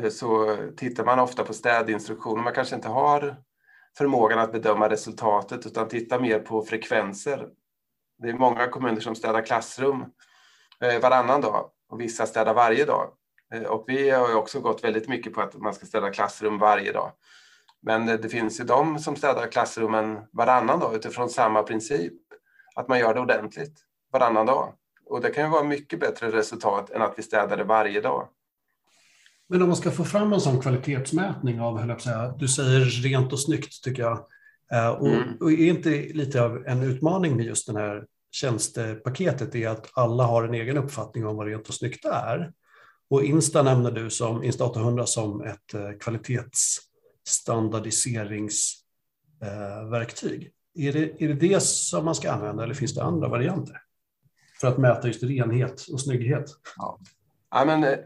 eh, så tittar man ofta på städinstruktioner. Man kanske inte har förmågan att bedöma resultatet utan tittar mer på frekvenser. Det är många kommuner som städar klassrum eh, varannan dag och vissa städar varje dag. Eh, och vi har ju också gått väldigt mycket på att man ska städa klassrum varje dag. Men det finns ju de som städar klassrummen varannan dag utifrån samma princip. Att man gör det ordentligt varannan dag. Och det kan ju vara mycket bättre resultat än att vi städar det varje dag. Men om man ska få fram en sån kvalitetsmätning av, höll jag säga, du säger rent och snyggt tycker jag. Eh, och, mm. och är inte lite av en utmaning med just den här tjänstepaketet är att alla har en egen uppfattning om vad rent och snyggt är. Och Insta nämner du som Insta 800 som ett eh, kvalitetsstandardiseringsverktyg. Är det, är det det som man ska använda eller finns det andra varianter? För att mäta just renhet och snygghet. Ja, ja men eh,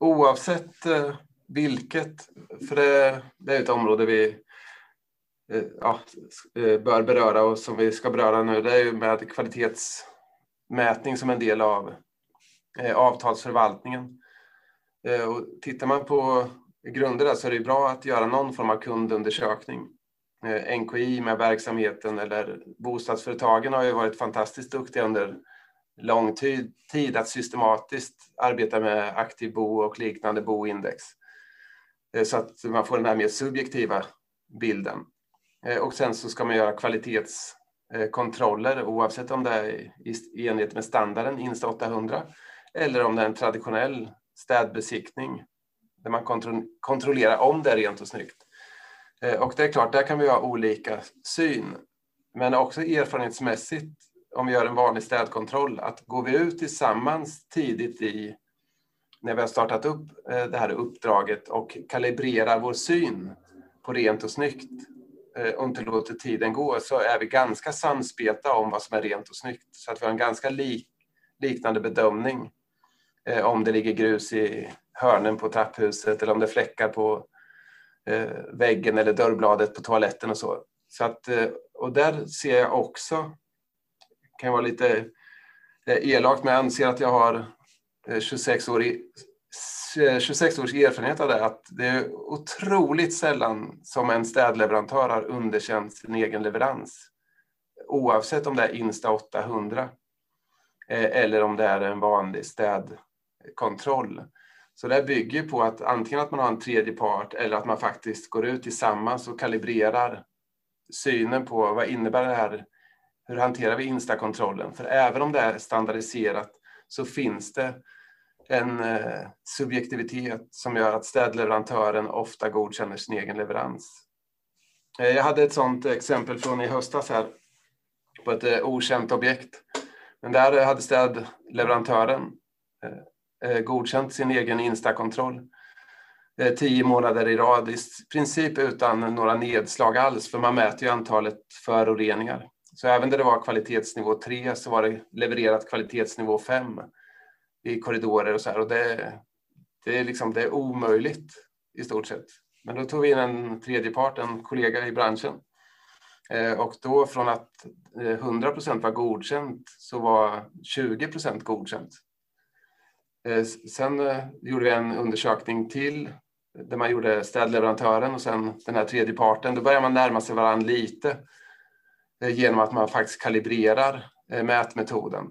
oavsett eh, vilket, för det, det är ett område vi eh, ja, bör beröra och som vi ska beröra nu, det är ju med kvalitetsmätning som en del av avtalsförvaltningen. Och tittar man på grunder så är det bra att göra någon form av kundundersökning. NKI med verksamheten eller bostadsföretagen har ju varit fantastiskt duktiga under lång tid, tid att systematiskt arbeta med aktiv bo och liknande boindex. Eh, så att man får den här mer subjektiva bilden. Eh, och sen så ska man göra kvalitetskontroller eh, oavsett om det är i enlighet med standarden Insta 800 eller om det är en traditionell städbesiktning där man kontro kontrollerar om det är rent och snyggt. Och det är klart, där kan vi ha olika syn. Men också erfarenhetsmässigt, om vi gör en vanlig städkontroll, att går vi ut tillsammans tidigt i när vi har startat upp eh, det här uppdraget och kalibrerar vår syn på rent och snyggt eh, och inte låter tiden gå så är vi ganska samspelta om vad som är rent och snyggt. Så att vi har en ganska lik, liknande bedömning eh, om det ligger grus i hörnen på trapphuset eller om det är fläckar på eh, väggen eller dörrbladet på toaletten och så. så att, eh, och där ser jag också, kan vara lite eh, elakt, men jag anser att jag har eh, 26 år i, eh, 26 års erfarenhet av det, att det är otroligt sällan som en städleverantör har underkänt sin egen leverans. Oavsett om det är Insta 800 eller om det är en vanlig städkontroll. Så det bygger på att antingen att man har en tredje part eller att man faktiskt går ut tillsammans och kalibrerar synen på vad innebär det här? Hur hanterar vi instakontrollen? För även om det är standardiserat så finns det en eh, subjektivitet som gör att städleverantören ofta godkänner sin egen leverans. Eh, jag hade ett sådant exempel från i höstas här på ett eh, okänt objekt. Men där eh, hade städleverantören godkänt sin egen instakontroll tio månader i rad, i princip utan några nedslag alls, för man mäter ju antalet föroreningar. Så även där det var kvalitetsnivå 3 så var det levererat kvalitetsnivå 5 i korridorer och så här. Och det, det, är liksom, det är omöjligt i stort sett. Men då tog vi in en tredje part, en kollega i branschen. Eh, och då från att eh, 100 procent var godkänt så var 20 procent godkänt. Eh, sen gjorde vi en undersökning till där man gjorde städleverantören och sen den här tredje parten. Då börjar man närma sig varandra lite Eh, genom att man faktiskt kalibrerar eh, mätmetoden.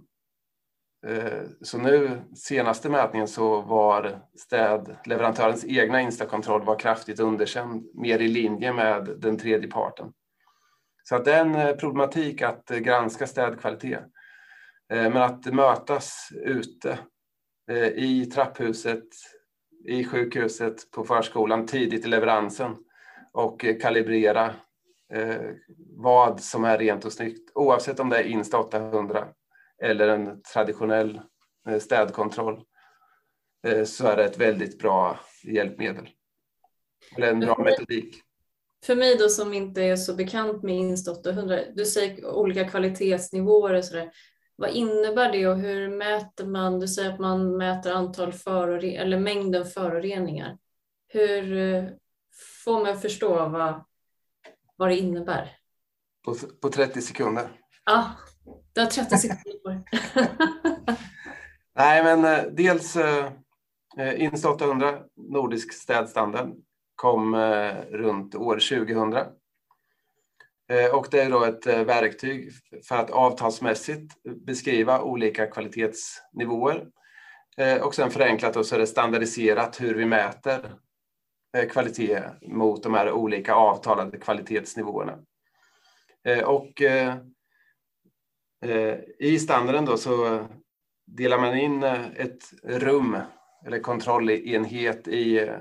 Eh, så nu senaste mätningen så var städleverantörens egna instakontroll var kraftigt underkänd, mer i linje med den tredje parten. Så att det är en problematik att granska städkvalitet. Men att mötas ute i trapphuset, i sjukhuset, på förskolan tidigt i leveransen och kalibrera vad som är rent och snyggt oavsett om det är Insta 800 eller en traditionell eh, städkontroll eh, så är det ett väldigt bra hjälpmedel. Eller en bra metodik. För mig då som inte är så bekant med Inst 800, du säger olika kvalitetsnivåer och sådär. Vad innebär det och hur mäter man? Du säger att man mäter antal föroreningar eller mängden föroreningar. Hur eh, får man förstå vad, vad det innebär? På, på 30 sekunder. Ja, du har 30 sekunder på dig. [laughs] Nej, men eh, dels eh, eh Insta 800, nordisk städstandard, kom eh, runt år 2000. Eh, och det är då ett verktyg för att avtalsmässigt beskriva olika kvalitetsnivåer. och sen förenklat och så är det standardiserat hur vi mäter Eh, kvalitet mot de här olika avtalade kvalitetsnivåerna. Eh, och eh, I standarden då så delar man in ett rum eller kontrollenhet i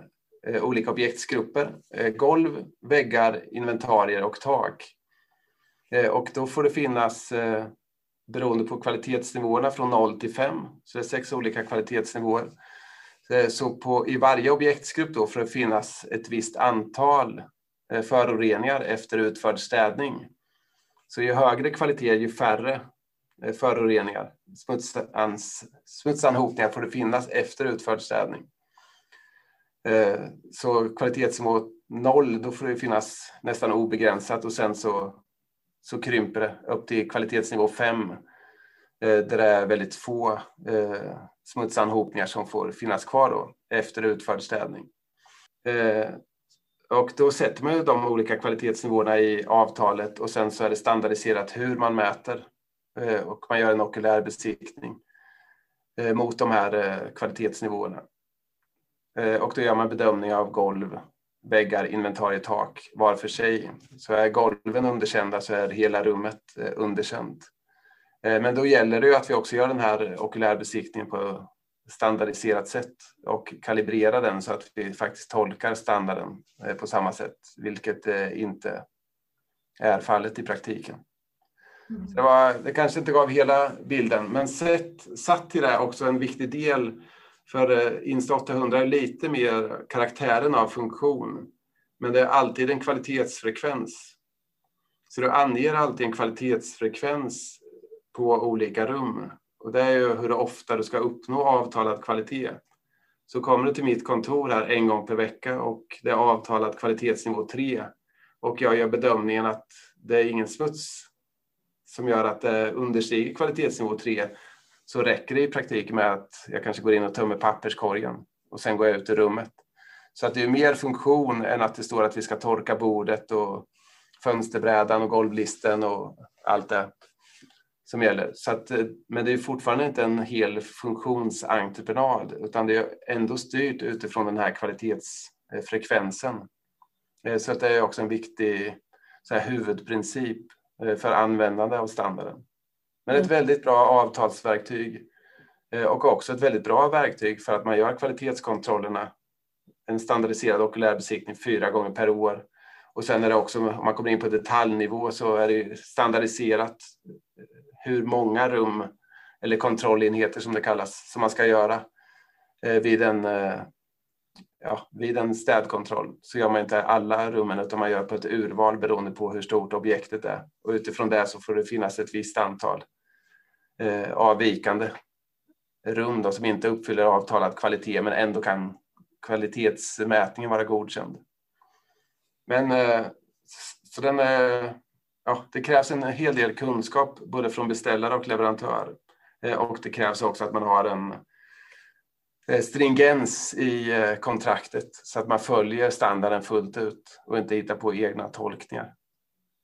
olika objektsgrupper. Golv, väggar, inventarier och tak. Och då får det finnas, beroende på kvalitetsnivåerna, från 0 till 5. Så det är sex olika kvalitetsnivåer. Eh, så på, i varje objektsgrupp då får det finnas ett visst antal eh, föroreningar efter utförd städning. Så ju högre kvalitet, ju färre eh, föroreningar, smutsans, smutsanhopningar får det finnas efter utförd städning. Så kvalitetsnivå noll, då får det finnas nästan obegränsat och sen så, så krymper det upp till kvalitetsnivå fem, där det är väldigt få smutsanhopningar som får finnas kvar då, efter utförd städning. Eh, och då sätter man ju de olika kvalitetsnivåerna i avtalet och sen så är det standardiserat hur man mäter eh, och man gör en okulär besiktning eh, mot de här eh, kvalitetsnivåerna. Eh, och då gör man bedömning av golv, väggar, inventarier, tak var för sig. Så är golven underkända så är hela rummet eh, underkänt. Men då gäller det ju att vi också gör den här okulärbesiktningen på standardiserat sätt och kalibrera den så att vi faktiskt tolkar standarden eh, på samma sätt, vilket eh, inte är fallet i praktiken. Mm. Det, var, det kanske inte gav hela bilden, men sett, satt till det också en viktig del för eh, Insta 800 är lite mer karaktären av funktion, men det är alltid en kvalitetsfrekvens. Så du anger alltid en kvalitetsfrekvens på olika rum och det är ju hur ofta du ska uppnå avtalad kvalitet. Så kommer du till mitt kontor här en gång per vecka och det är avtalat kvalitetsnivå 3 och jag gör bedömningen att det är ingen smuts som gör att det understiger kvalitetsnivå 3 så räcker det i praktiken med att jag kanske går in och tömmer papperskorgen och sen går jag ut i rummet. Så att det är mer funktion än att det står att vi ska torka bordet och fönsterbrädan och golvlisten och allt det som gäller. Så att, eh, men det är fortfarande inte en hel funktionsentreprenad utan det är ändå styrt utifrån den här kvalitetsfrekvensen. Eh, så att det är också en viktig så här, huvudprincip eh, för användande av standarden. Men ett mm. väldigt bra avtalsverktyg och också ett väldigt bra verktyg för att man gör kvalitetskontrollerna, en standardiserad okulärbesiktning fyra gånger per år Och sen är det också, om man kommer in på detaljnivå, så är det standardiserat hur många rum eller kontrollenheter som det kallas, som man ska göra eh, vid en, eh, ja, vid en städkontroll. Så gör man inte alla rummen utan man gör på ett urval beroende på hur stort objektet är. Och utifrån det så får det finnas ett visst antal eh, avvikande rum då, som inte uppfyller avtalad kvalitet men ändå kan kvalitetsmätningen vara godkänd. Men eh, så den, är ja, det krävs en hel del kunskap både från beställare och leverantör. Eh, och det krävs också att man har en eh, stringens i eh, kontraktet så att man följer standarden fullt ut och inte hittar på egna tolkningar.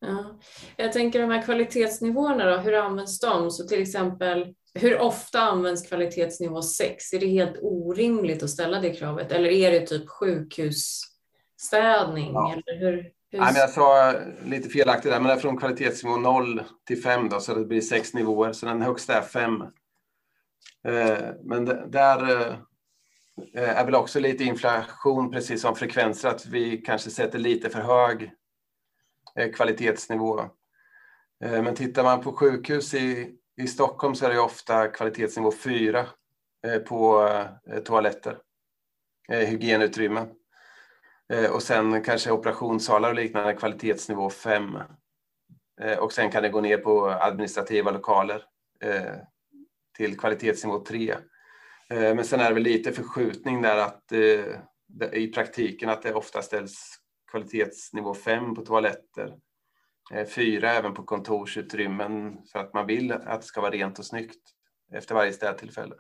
Ja. Jag tänker de här kvalitetsnivåerna då, hur används de? Så till exempel, hur ofta används kvalitetsnivå 6? Är det helt orimligt att ställa det kravet? Eller är det typ sjukhusstädning? Ja. Eller hur, hur... Nej, men jag sa lite felaktigt där, men det är från kvalitetsnivå 0 till 5 då, så det blir sex nivåer, så den högsta är 5. Eh, men där eh, är väl också lite inflation, precis som frekvenser, att vi kanske sätter lite för hög Eh, kvalitetsnivå. Men tittar man på sjukhus i, i Stockholm så är det ofta kvalitetsnivå 4 eh, på toaletter, hygienutrymmen. Eh, och sen kanske operationssalar och liknande kvalitetsnivå 5. Eh, och sen kan det gå ner på administrativa lokaler eh, till kvalitetsnivå 3. Men sen är det väl lite förskjutning där att i praktiken att det ofta ställs kvalitetsnivå 5 på toaletter. 4 även på kontorsutrymmen för att man vill att det ska vara rent och snyggt efter varje städtillfälle.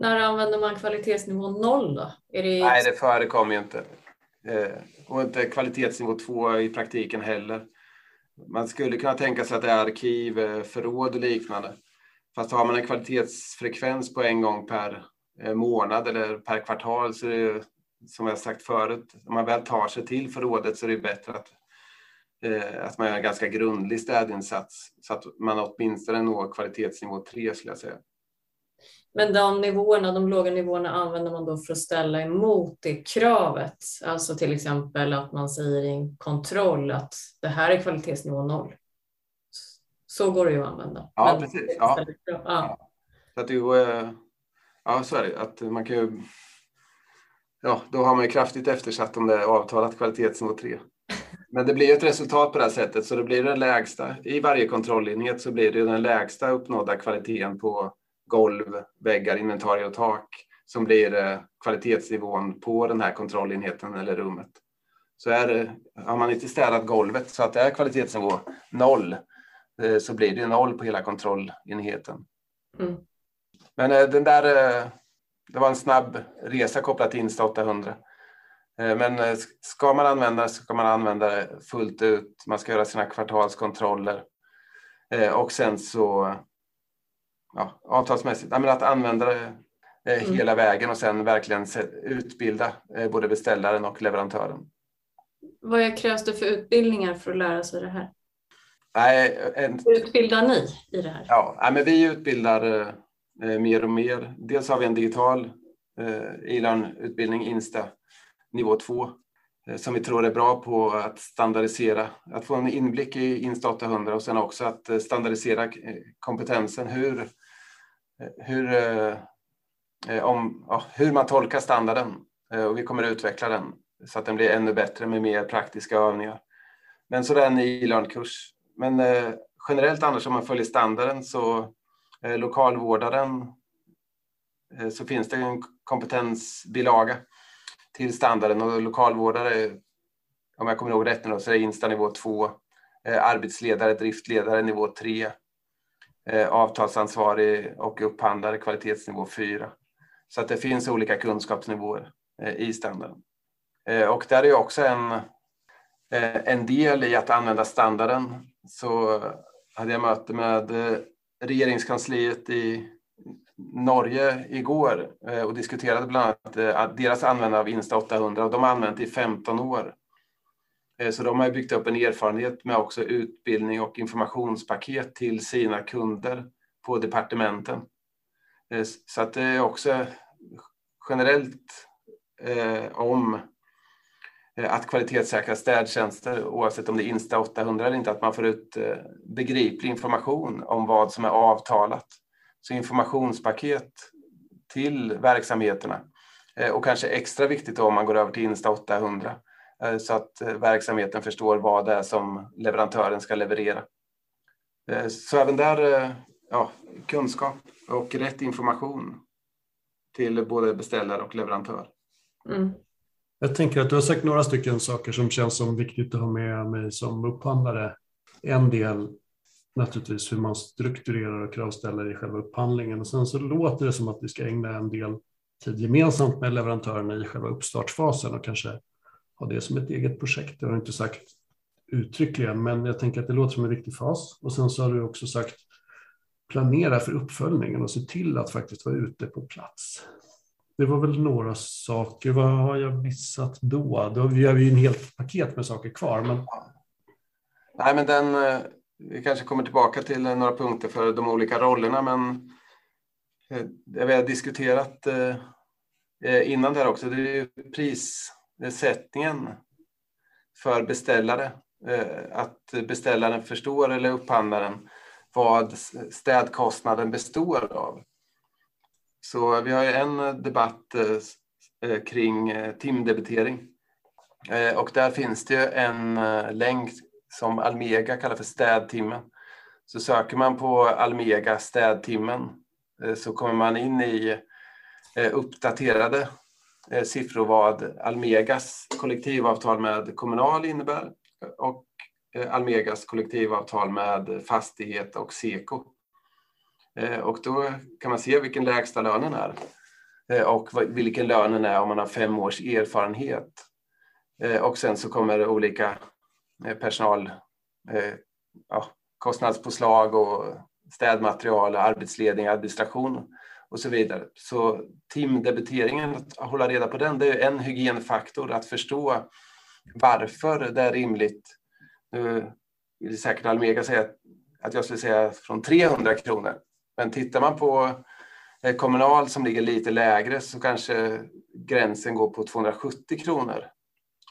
När använder man kvalitetsnivå 0 då? Är det... Nej, det förekommer ju inte. Eh, och inte kvalitetsnivå 2 i praktiken heller. Man skulle kunna tänka sig att det är arkiv, förråd och liknande. Fast har man en kvalitetsfrekvens på en gång per eh, månad eller per kvartal så är det som jag sagt förut, om man väl tar sig till förrådet så är det bättre att, eh, att man gör en ganska grundlig städinsats så att man åtminstone når kvalitetsnivå 3 skulle jag säga. Men de nivåerna, de låga nivåerna använder man då för att ställa emot det kravet? Alltså till exempel att man säger i en kontroll att det här är kvalitetsnivå 0. Så går det ju att använda. Ja, Men, precis. Ja. Ja. Så att det, ja, så är det. Att man kan ju ja, då har man ju kraftigt eftersatt om det är avtalat kvalitetsnivå 3. Men det blir ett resultat på det här sättet, så det blir den lägsta. I varje kontrollenhet så blir det den lägsta uppnådda kvaliteten på golv, väggar, inventarier och tak som blir eh, kvalitetsnivån på den här kontrollenheten eller rummet. Så är har man inte städat golvet så att det är kvalitetsnivå noll eh, så blir det noll på hela kontrollenheten. Mm. Men eh, den där det var en snabb resa kopplat till Insta 800. Eh, men ska man använda det så ska man använda det fullt ut. Man ska göra sina kvartalskontroller. Och sen så ja, avtalsmässigt, att använda det mm. hela vägen och sen verkligen utbilda både beställaren och leverantören. Vad krävs det för utbildningar för att lära sig det här? Nej, en... Utbildar ni i det här? Ja, men vi utbildar Eh, mer och mer. Dels har vi en digital eh, e-learn-utbildning, Insta, nivå 2, eh, Eh, som vi tror är bra på att standardisera, att få en inblick i Insta 800 och sen också att eh, standardisera eh, kompetensen, hur, hur, om, ja, hur man tolkar standarden. Och vi kommer att utveckla den så att den blir ännu bättre med mer praktiska övningar. Men så det är en e-learn-kurs. Men generellt annars om man följer standarden så lokalvårdaren så finns det en kompetensbilaga till standarden och lokalvårdare, om jag kommer ihåg rätt nu, så är det Insta nivå 2, eh, arbetsledare, driftledare nivå 3, eh, avtalsansvarig och upphandlare kvalitetsnivå 4. Så att det finns olika kunskapsnivåer eh, i standarden. Och där är också en, en del i att använda standarden så hade jag möte med regeringskansliet i Norge igår eh, och diskuterade bland annat eh, deras användande av Insta 800 och de har använt det i 15 år. Eh, så de har byggt upp en erfarenhet med också utbildning och informationspaket till sina kunder på departementen. Så att det är också generellt om att kvalitetssäkra städtjänster oavsett om det är Insta 800 eller inte, att man får ut begriplig information om vad som är avtalat. Så informationspaket till verksamheterna och kanske extra viktigt om man går över till Insta 800 så att verksamheten förstår vad det är som leverantören ska leverera. Så även där ja, kunskap och rätt information till både beställare och leverantör. Mm. Jag tänker att du har sagt några stycken saker som känns som viktigt att ha med mig som upphandlare. En del naturligtvis hur man strukturerar och kravställer i själva upphandlingen och sen så låter det som att vi ska ägna en del tid gemensamt med leverantörerna i själva uppstartsfasen och kanske ha det som ett eget projekt. Det har du inte sagt uttryckligen, men jag tänker att det låter som en viktig fas. Och sen så har du också sagt planera för uppföljningen och se till att faktiskt vara ute på plats. Det var väl några saker. Vad har jag missat då? Då har vi ju en helt paket med saker kvar. Men... Nej, men den, eh, vi kanske kommer tillbaka till några punkter för de olika rollerna, men eh, det vi har diskuterat innan innan där också, det är prissättningen för beställare. Att beställaren förstår, eller upphandlaren, vad städkostnaden består av. Så vi har en debatt kring timdebitering. Och där finns det en länk som Almega kallar för städtimmen. Så söker man på Almega städtimmen eh, så kommer man in i eh, uppdaterade eh, siffror vad Almegas kollektivavtal med Kommunal innebär och Almegas kollektivavtal med fastighet och Seko. Och då kan man se vilken lägsta lönen är och vilken lönen är om man har fem års erfarenhet. Och sen så kommer det olika Eh, personal, eh, ja, kostnadspåslag och städmaterial, arbetsledning, administration och så vidare. Så timdebiteringen, att hålla reda på den, det är en hygienfaktor att förstå varför det är rimligt nu vill säkert Almega säga att jag skulle säga från 300 kronor. Men tittar man på eh, Kommunal som ligger lite lägre så kanske gränsen går på 270 kronor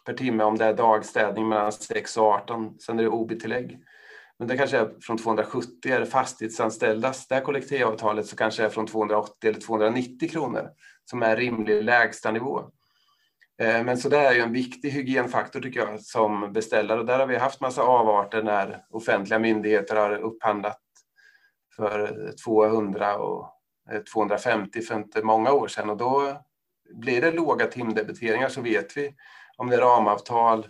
per timme om det är dagstädning mellan 6 och 18. Sen är det OB-tillägg. Men det kanske är från 270. Är det fastighetsanställdas, det här kollektivavtalet så kanske det är från 280 eller 290 kronor som är rimlig lägstanivå. Eh, men så det är ju en viktig hygienfaktor tycker jag som beställare och där har vi haft massa avarter när offentliga myndigheter har upphandlat för 200 och eh, 250 för inte många år sedan och då blir det låga timdebiteringar så vet vi om det är ramavtal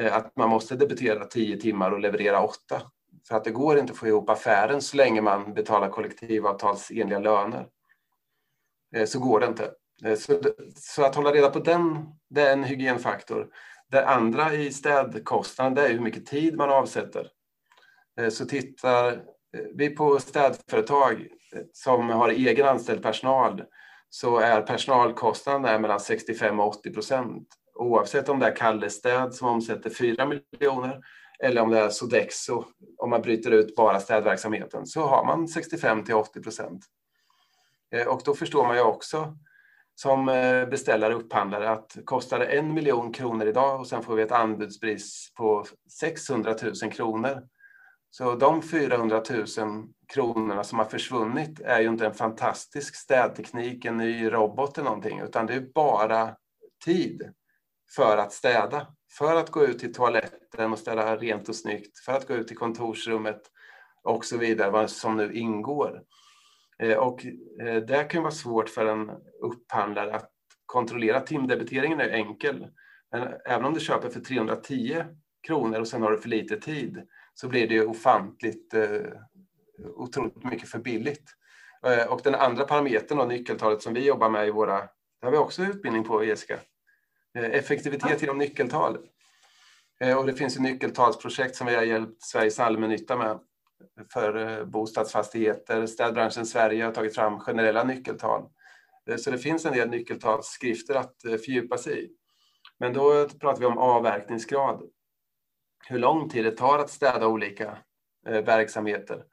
eh, att man måste debitera 10 timmar och leverera 8 för att det går inte att få ihop affären så länge man betalar kollektivavtalsenliga löner. Eh, så går det inte. Eh, så, så, att hålla reda på den, det är en hygienfaktor. Det andra i städkostnaden det är hur mycket tid man avsätter. Så tittar vi på städföretag som har egen anställd personal så är personalkostnaden mellan 65 och 80 procent. Oavsett om det är Kallestäd som omsätter 4 miljoner eller om det är Sodexo, om man bryter ut bara städverksamheten, så har man 65 till 80 procent. Eh, och då förstår man ju också som eh, beställare och upphandlare att kostar det en miljon kronor idag och sen får vi ett anbudspris på 600 000 kronor. Så de 400 000 kronorna som har försvunnit är ju inte en fantastisk städteknik, en ny robot eller någonting, utan det är bara tid för att städa, för att gå ut till toaletten och städa rent och snyggt, för att gå ut till kontorsrummet och så vidare, vad som nu ingår. Eh, och eh, det kan vara svårt för en upphandlare att kontrollera. Timdebiteringen är enkel, men även om du köper för 310 kronor och sen har du för lite tid så blir det ofantligt eh, otroligt mycket för billigt. Och den andra parametern, och nyckeltalet som vi jobbar med i våra, det har vi också utbildning på Jessica, Eh, effektivitet genom nyckeltal. Eh, och det finns ett nyckeltalsprojekt som vi har hjälpt Sveriges allmännytta med för eh, bostadsfastigheter. Städbranschen Sverige har tagit fram generella nyckeltal. Så det finns en del nyckeltalsskrifter att fördjupa sig i. Men då pratar vi om avverkningsgrad. Hur lång tid det tar att städa olika verksamheter.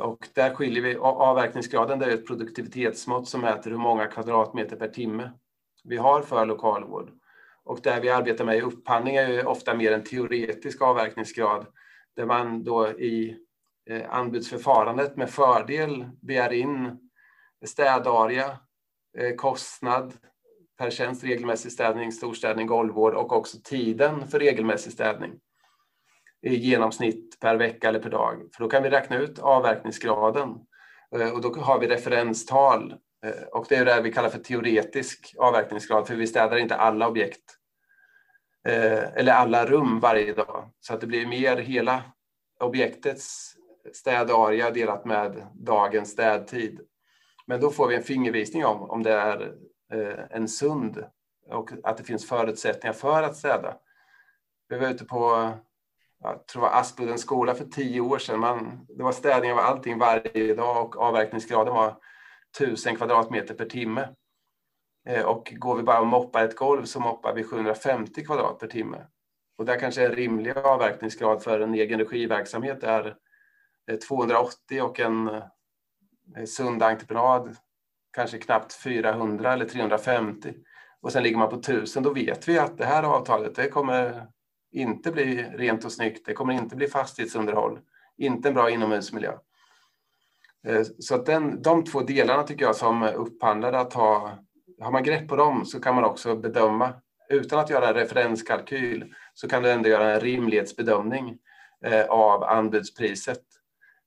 Och där skiljer vi, avverkningsgraden det är ett produktivitetsmått som mäter hur många kvadratmeter per timme vi har för lokalvård. Och där vi arbetar med i upphandling är ju ofta mer en teoretisk avverkningsgrad där man då i eh, anbudsförfarandet med fördel begär in städarea, eh, kostnad per tjänst, regelmässig städning, storstädning, golvvård och också tiden för regelmässig städning i genomsnitt per vecka eller per dag. För då kan vi räkna ut avverkningsgraden eh, och då har vi referenstal Eh, och det är det vi kallar för teoretisk avverkningsgrad för vi städar inte alla objekt eh, eller alla rum varje dag så att det blir mer hela objektets städarea delat med dagens städtid. Men då får vi en fingervisning om om det är eh, en sund och att det finns förutsättningar för att städa. Vi var ute på jag tror det var Aspuddens skola för tio år sedan. Man, det var städning av allting varje dag och avverkningsgraden var 1000 kvadratmeter per timme. Eh, och går vi bara och moppar ett golv så moppar vi 750 kvadrat per timme. Och där kanske en rimlig avverkningsgrad för en egen regiverksamhet är eh, 280 och en eh, sund entreprenad kanske knappt 400 eller 350 och sen ligger man på 1000 då vet vi att det här avtalet det kommer inte bli rent och snyggt. Det kommer inte bli fastighetsunderhåll, inte en bra inomhusmiljö. Eh, så att den, de två delarna tycker jag som upphandlare att ha, har man grepp på dem så kan man också bedöma utan att göra en referenskalkyl så kan du ändå göra en rimlighetsbedömning eh, av anbudspriset.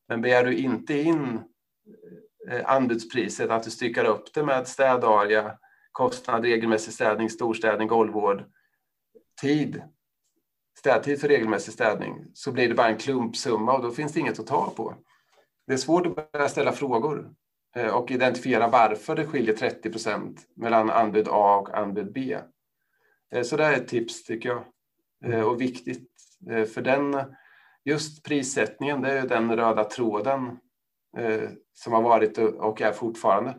Men begär du inte in eh, anbudspriset, att du styckar upp det med städarea, kostnad, regelmässig städning, storstädning, golvvård, tid, städtid för regelmässig städning, så blir det bara en klumpsumma och då finns det inget att ta på. Det är svårt att börja ställa frågor eh, och identifiera varför det skiljer 30 procent mellan anbud A och anbud B. Eh, så det är ett tips tycker jag eh, och viktigt för den just prissättningen, det är den röda tråden som har varit och är fortfarande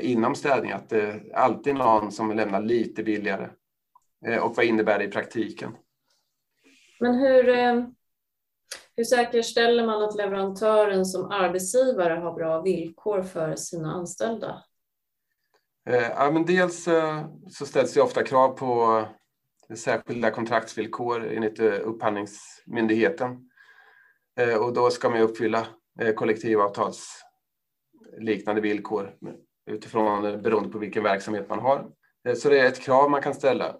inom städning, att det är alltid någon som lämnar lite billigare. Och vad innebär det i praktiken? Men hur, hur säkerställer man att leverantören som arbetsgivare har bra villkor för sina anställda? Eh, ja, men dels eh, så ställs det ofta krav på eh, särskilda kontraktsvillkor enligt eh, Upphandlingsmyndigheten. Eh, och då ska man uppfylla eh, kollektivavtalsliknande villkor utifrån beroende på vilken verksamhet man har. Så det är ett krav man kan ställa.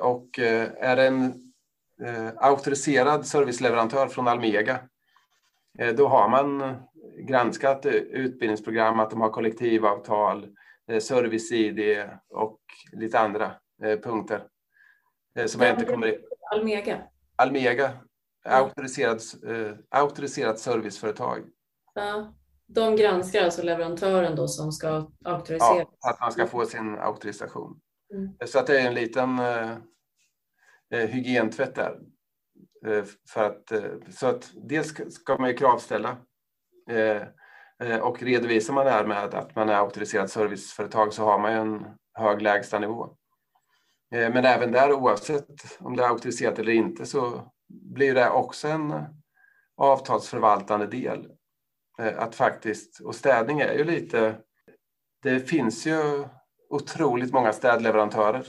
Och är det en auktoriserad serviceleverantör från Almega, då har man granskat utbildningsprogram, att de har kollektivavtal, service-ID och lite andra punkter. Eh, som jag inte kommer Almega? Almega, auktoriserat, eh, auktoriserat serviceföretag. Ja. De granskar alltså leverantören då som ska auktoriseras? Ja, att man ska få sin auktorisation. Mm. Så att det är en liten eh, hygientvätt där. Eh, för att, eh, så att dels ska man ju kravställa eh, eh, och redovisar man det här med att man är auktoriserat serviceföretag så har man ju en hög lägstanivå. Eh, men även där, oavsett om det är auktoriserat eller inte, så blir det också en avtalsförvaltande del. Eh, att faktiskt, och städning är ju lite, det finns ju otroligt många städleverantörer.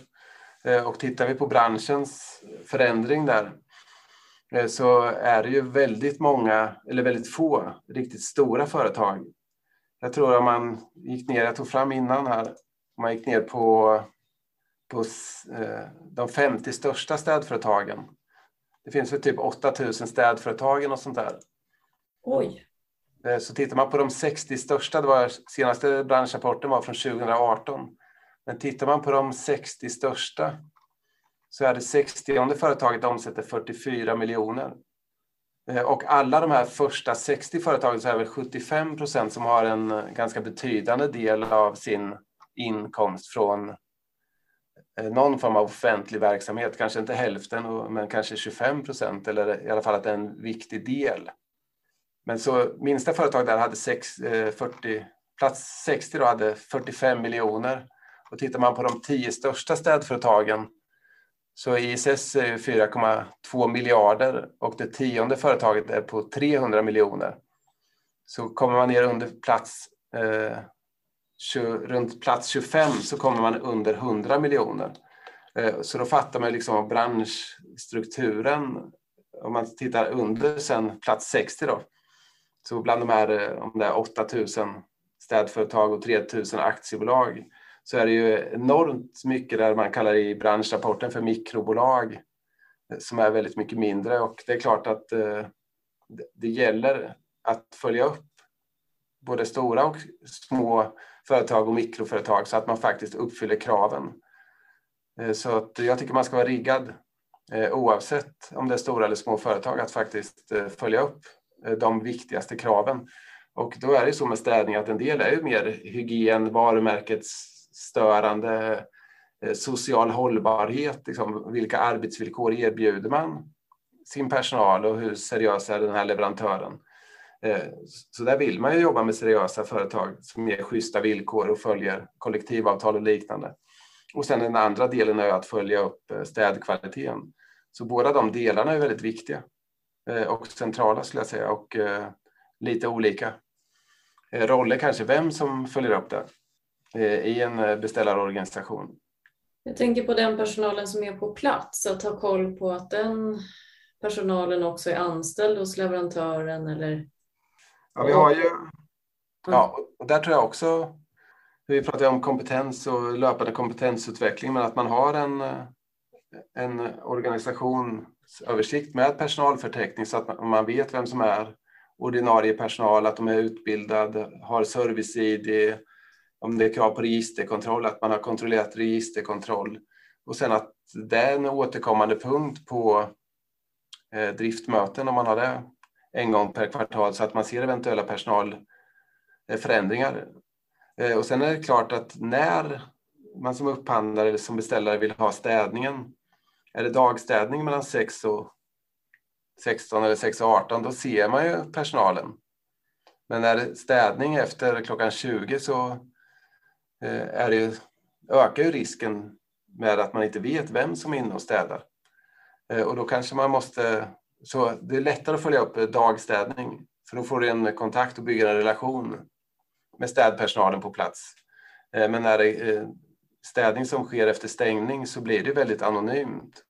Eh, och tittar vi på branschens förändring där så är det ju väldigt många, eller väldigt få, riktigt stora företag. Jag tror om man gick ner, jag tog fram innan här, om man gick ner på på eh, de 50 största städföretagen. Det finns väl typ 8000 städföretagen och sånt där. Oj. Eh, så tittar man på de 60 största, det var senaste branschrapporten var från 2018. Men tittar man på de 60 största så är det 60 företaget omsätter 44 miljoner. Eh, och alla de här första 60 företagen så är det 75 procent som har en eh, ganska betydande del av sin inkomst från eh, någon form av offentlig verksamhet, kanske inte hälften men kanske 25 procent eller i alla fall att det är en viktig del. Men så minsta företag där hade 6, 40, plats 60 då hade 45 miljoner. Och tittar man på de tio största städföretagen så ISS är 4,2 miljarder och det tionde företaget är på 300 miljoner. Så kommer man ner under plats eh, runt plats 25 så kommer man under 100 miljoner. Eh, så då fattar man liksom branschstrukturen. Om man tittar under sen plats 60 då. Så bland de här, eh, om det är 8000 städföretag och 3000 aktiebolag så är det ju enormt mycket där man kallar i branschrapporten för mikrobolag som är väldigt mycket mindre och det är klart att eh, det gäller att följa upp både stora och små företag och mikroföretag så att man faktiskt uppfyller kraven. Eh, så att jag tycker man ska vara riggad eh, oavsett om det är stora eller små företag att faktiskt följa upp de viktigaste kraven. Och då är det så med städning att en del är ju mer hygien, varumärkets störande eh, social hållbarhet, liksom, vilka arbetsvillkor erbjuder man sin personal och hur seriös är den här leverantören? Eh, så där vill man ju jobba med seriösa företag som ger schyssta villkor och följer kollektivavtal och liknande. Och sen den andra delen är att följa upp eh, städkvaliteten. Så båda de delarna är väldigt viktiga och centrala skulle jag säga och lite olika roller kanske, vem som följer upp det i en beställarorganisation. Jag tänker på den personalen som är på plats, att ha koll på att den personalen också är anställd hos leverantören eller Ja, vi har ju... Ja, och där tror jag också, vi pratar om kompetens och löpande kompetensutveckling, men att man har en, en organisationsöversikt med personalförteckning så att man vet vem som är ordinarie personal, att de är utbildade, har service-id, om det är krav på registerkontroll, att man har kontrollerat registerkontroll. Och sen att det är en återkommande punkt på eh, driftmöten om man har det en gång per kvartal så att man ser eventuella personalförändringar. Eh, eh, och sen är det klart att när man som upphandlare eller som beställare vill ha städningen, är det dagstädning mellan 6 och 16 eller 6 och 18, då ser man ju personalen. Men är det städning efter klockan 20 så Eh, är det ökar ju risken med att man inte vet vem som är inne och städar. Eh, och då kanske man måste så det är lättare att följa upp eh, dagstädning, för då får du en kontakt och bygger en relation med städpersonalen på plats. Men när det är städning som sker efter stängning så blir det väldigt anonymt.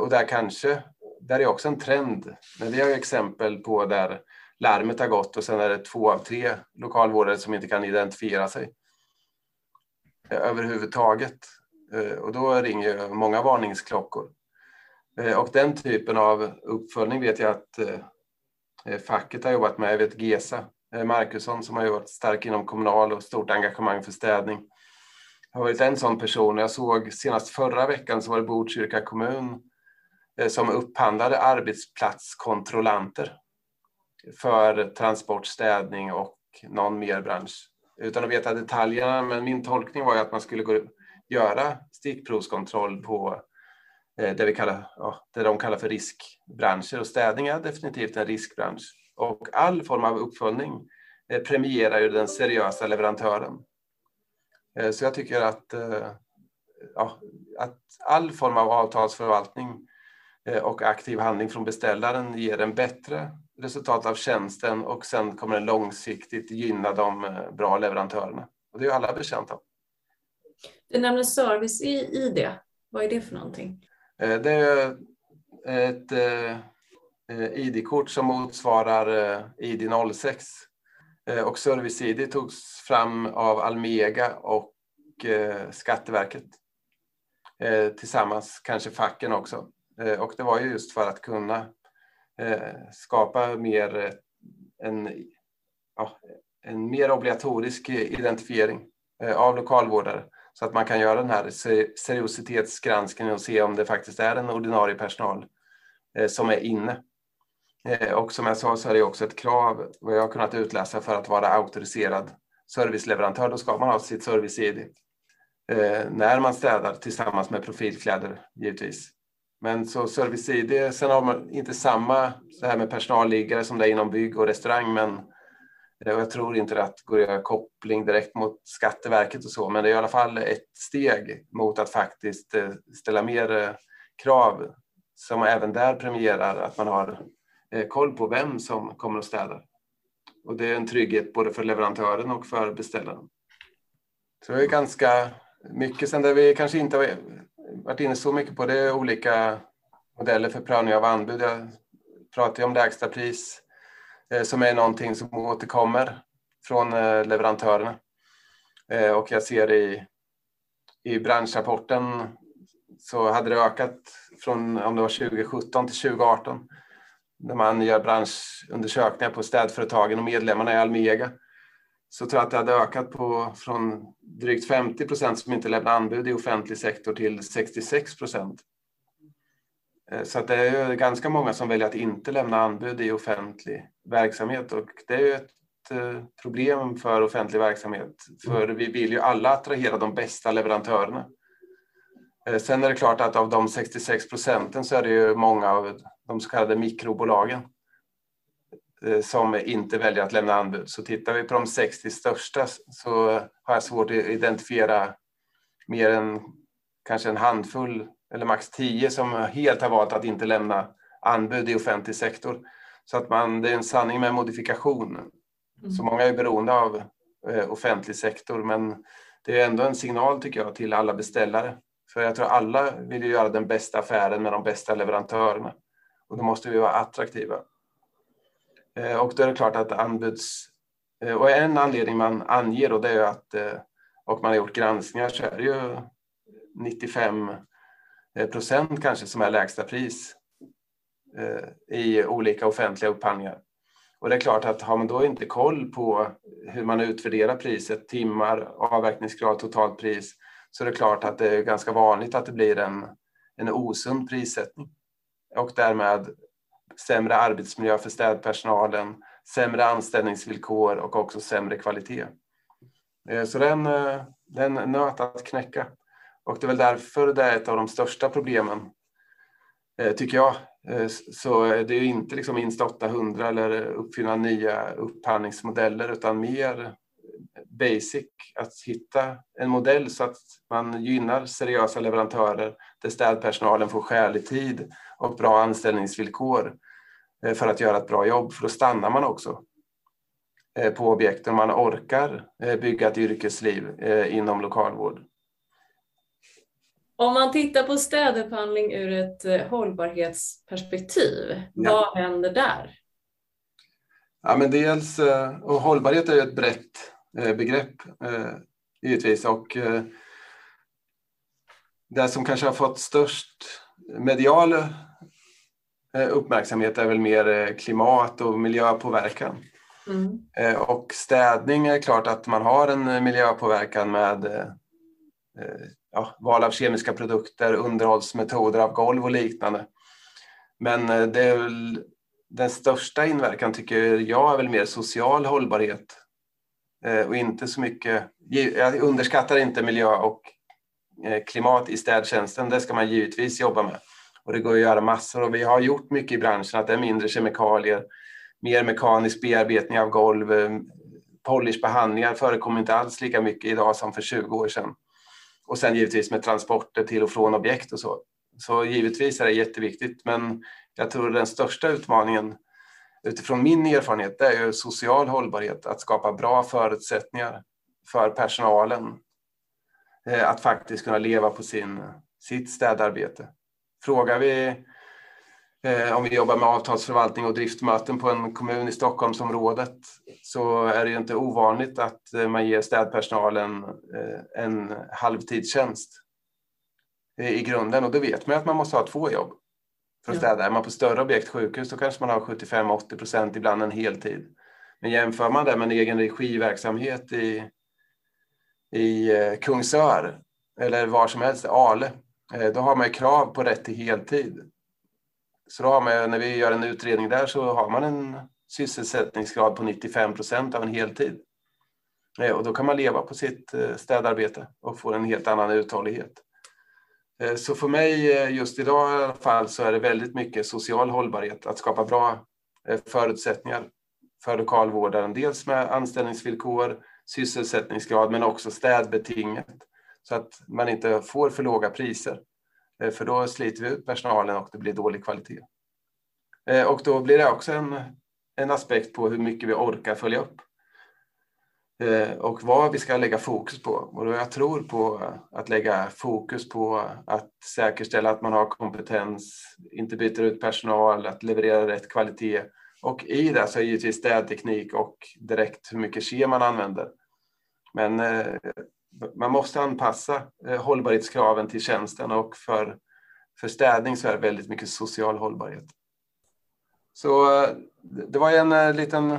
Och där kanske, där är också en trend. Men vi har exempel på där larmet har gått och sen är det två av tre lokalvårdare som inte kan identifiera sig överhuvudtaget. Eh, och då ringer många varningsklockor. Eh, och den typen av uppföljning vet jag att eh, facket har jobbat med. Jag vet Gesa Markusson som har varit stark inom kommunal och stort engagemang för städning. har varit en sån person. Jag såg senast förra veckan så var det Botkyrka kommun som upphandlade arbetsplatskontrollanter för transport, städning och någon mer bransch. Utan att veta detaljerna, men min tolkning var ju att man skulle gå, göra stickprovskontroll på Eh, det, vi kallar, ja, det de kallar för riskbranscher och städning är definitivt en riskbransch. Och all form av uppföljning eh, premierar ju den seriösa leverantören. Eh, så jag tycker att, eh, ja, att all form av avtalsförvaltning eh, och aktiv handling från beställaren ger en bättre resultat av tjänsten och sen kommer den långsiktigt gynna de bra leverantörerna. Och det är ju alla betjänta av. Du nämner service i, i det. Vad är det för någonting? Eh, det är ett eh, ID-kort som motsvarar eh, ID 06. Och Service-ID togs fram av Almega och Skatteverket. Tillsammans, kanske facken också. Och det var just för att kunna Eh, skapa mer eh, en, ja, en mer obligatorisk eh, identifiering av lokalvårdare så att man kan göra den här seriositetsgranskningen och se om det faktiskt är en ordinarie personal som är inne. Och som jag sa så är det också ett krav, vad jag har kunnat utläsa, för att vara auktoriserad serviceleverantör. Då ska man ha sitt service-id när man städar tillsammans med profilkläder givetvis. Men så service-id, sen har man inte samma det här med personalliggare som det är inom bygg och restaurang, men jag tror inte att det går att göra koppling direkt mot Skatteverket och så, men det är i alla fall ett steg mot att faktiskt eh, ställa mer eh, krav som även där premierar att man har eh, koll på vem som kommer att städa. Och det är en trygghet både för leverantören och för beställaren. Så det är ganska mycket sen där vi kanske inte varit inne så mycket på det, olika modeller för prövning av anbud. Jag pratar om lägsta pris eh, som är någonting som återkommer från eh, leverantörerna. Eh, och jag ser i, i branschrapporten så hade det ökat från om det var 2017 till 2018 när man gör branschundersökningar på städföretagen och medlemmarna i Almega så tror jag att det hade ökat på från drygt 50 procent som inte lämnar anbud i offentlig sektor till 66 procent. Eh, så att det är ganska många som väljer att inte lämna anbud i offentlig verksamhet och det är ju ett eh, problem för offentlig verksamhet. För vi vill ju alla attrahera de bästa leverantörerna. Eh, sen är det klart att av de 66 procenten så är det ju många av de så kallade mikrobolagen som inte väljer att lämna anbud. Så tittar vi på de 60 största så har jag svårt att identifiera mer än kanske en handfull eller max 10 som helt har valt att inte lämna anbud i offentlig sektor. Så att man, det är en sanning med modifikation. Mm. Så många är beroende av eh, offentlig sektor men det är ändå en signal tycker jag till alla beställare för jag tror alla vill ju göra den bästa affären med de bästa leverantörerna. Och då måste vi vara attraktiva. Eh, och då är det klart att anbuds... Eh, och en anledning man anger då det är att, eh, och man har gjort granskningar, så är det ju 95 procent kanske som är lägsta pris i olika offentliga upphandlingar. Och det är klart att har man då inte koll på hur man utvärderar priset, timmar, avverkningsgrad, totalt pris, så är det klart att det är ganska vanligt att det blir en, en osund prissättning och därmed sämre arbetsmiljö för städpersonalen, sämre anställningsvillkor och också sämre kvalitet. Eh, så det är en, nöt att knäcka. Och det är väl därför det är ett av de största problemen, eh, tycker jag. Eh, så det är inte liksom Insta 800 eller uppfinna nya upphandlingsmodeller utan mer basic att hitta en modell så att man gynnar seriösa leverantörer där städpersonalen får skälig tid och bra anställningsvillkor för att göra ett bra jobb, för då stannar man också eh, på objekten. Man orkar eh, bygga ett yrkesliv inom lokalvård. Om man tittar på städupphandling ur ett hållbarhetsperspektiv, ja. vad händer där? Ja, men dels, och hållbarhet är ett brett Eh, begrepp eh, givetvis. Och eh, det som kanske har fått störst medial uppmärksamhet är väl mer klimat och miljöpåverkan. Mm. Och städning är klart att man har en miljöpåverkan med ja, val av kemiska produkter, underhållsmetoder av golv och liknande. Men det är väl, den största inverkan tycker jag är väl mer social hållbarhet Eh, och inte så mycket, jag underskattar inte miljö och eh, klimat i städtjänsten, det ska man givetvis jobba med. Och det går att göra massor och vi har gjort mycket i branschen, att det är mindre kemikalier, mer mekanisk bearbetning av golv, eh, polishbehandlingar förekommer inte alls lika mycket idag som för 20 år sedan. Och sen givetvis med transporter till och från objekt och så. Så givetvis är det jätteviktigt, men jag tror den största utmaningen utifrån min erfarenhet det är ju social hållbarhet, att skapa bra förutsättningar för personalen eh, att faktiskt kunna leva på sin, sitt städarbete. Frågar vi eh, om vi jobbar med avtalsförvaltning och driftmöten på en kommun i Stockholmsområdet så är det ju inte ovanligt att eh, man ger städpersonalen en halvtidstjänst i grunden och då vet man att man måste ha två jobb för att städa. Är man på större objekt, sjukhus, då kanske man har 75-80 procent, ibland en heltid. Men jämför man det med en egen regiverksamhet i, i eh, Kungsör eller var som helst, Ale, eh, Eh, då har man krav på rätt till heltid. Så då har man, när vi gör en utredning där så har man en sysselsättningsgrad på 95 procent av en heltid. Eh, och då kan man leva på sitt eh, städarbete och få en helt annan uthållighet. Så för mig just idag i alla fall så är det väldigt mycket social hållbarhet, att skapa bra förutsättningar för lokalvårdaren, dels med anställningsvillkor, sysselsättningsgrad men också städbetinget så att man inte får för låga priser. Eh, för då sliter vi ut personalen och det blir dålig kvalitet. Eh, och då blir det också en, en aspekt på hur mycket vi orkar följa upp. Eh, och vad vi ska lägga fokus på. Och jag tror på att lägga fokus på att säkerställa att man har kompetens, inte byter ut personal, att leverera rätt kvalitet. Och i det så är givetvis städteknik och direkt hur mycket kem man använder. Men man måste anpassa eh, hållbarhetskraven till tjänsten och för, för städning så är det väldigt mycket social hållbarhet. Så eh, det var en eh, liten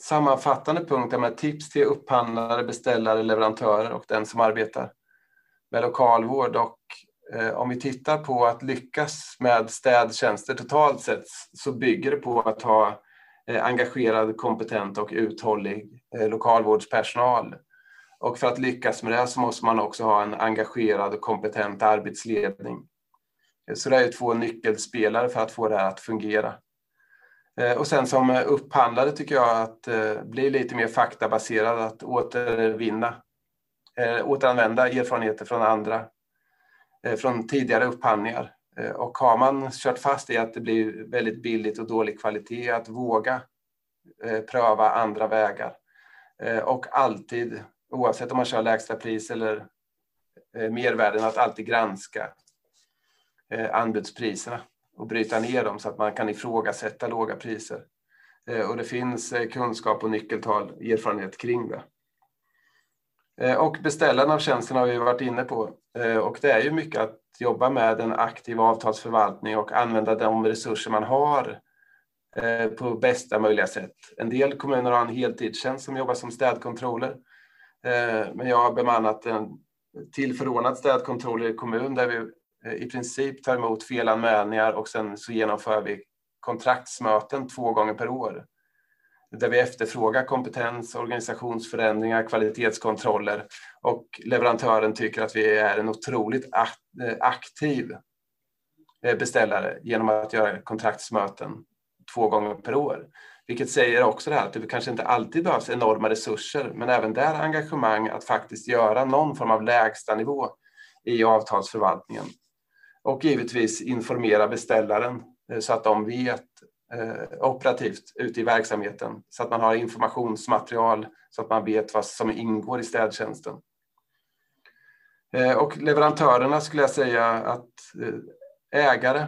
sammanfattande punkt med tips till upphandlare, beställare, leverantörer och den som arbetar med lokalvård. Och om vi tittar på att lyckas med städtjänster totalt sett så bygger det på att ha engagerad, kompetent och uthållig lokalvårdspersonal. Och för att lyckas med det så måste man också ha en engagerad och kompetent arbetsledning. Så det är två nyckelspelare för att få det här att fungera. Eh, och sen som upphandlare tycker jag att eh, bli lite mer faktabaserad, att återvinna, eh, återanvända erfarenheter från andra, från tidigare upphandlingar. Och har man kört fast i att det blir väldigt billigt och dålig kvalitet, att våga pröva andra vägar. Och alltid, oavsett om man kör lägsta pris eller eh, mervärden, att alltid granska eh, anbudspriserna och bryta ner dem så att man kan ifrågasätta låga priser. Eh, och det finns eh, kunskap och nyckeltal, erfarenhet kring det. Eh, och beställaren av tjänsten har vi varit inne på. Eh, och det är ju mycket att jobba med en aktiv avtalsförvaltning och använda de resurser man har på bästa möjliga sätt. En del kommuner har en heltidstjänst som jobbar som städkontroller. Eh, men jag har bemannat en tillförordnad städkontroller i kommun där vi eh, i princip tar emot felanmälningar och sen så genomför vi kontraktsmöten två gånger per år där vi efterfrågar kompetens, organisationsförändringar, kvalitetskontroller och leverantören tycker att vi är en otroligt eh, aktiv beställare genom att göra kontraktsmöten två gånger per år. Vilket säger också det här att det kanske inte alltid behövs enorma resurser, men även där engagemang att faktiskt göra någon form av lägsta nivå i avtalsförvaltningen och givetvis informera beställaren eh, så att de vet eh, operativt ute i verksamheten så att man har informationsmaterial så att man vet vad som ingår i städtjänsten. Eh, och leverantörerna skulle jag säga att eh, ägare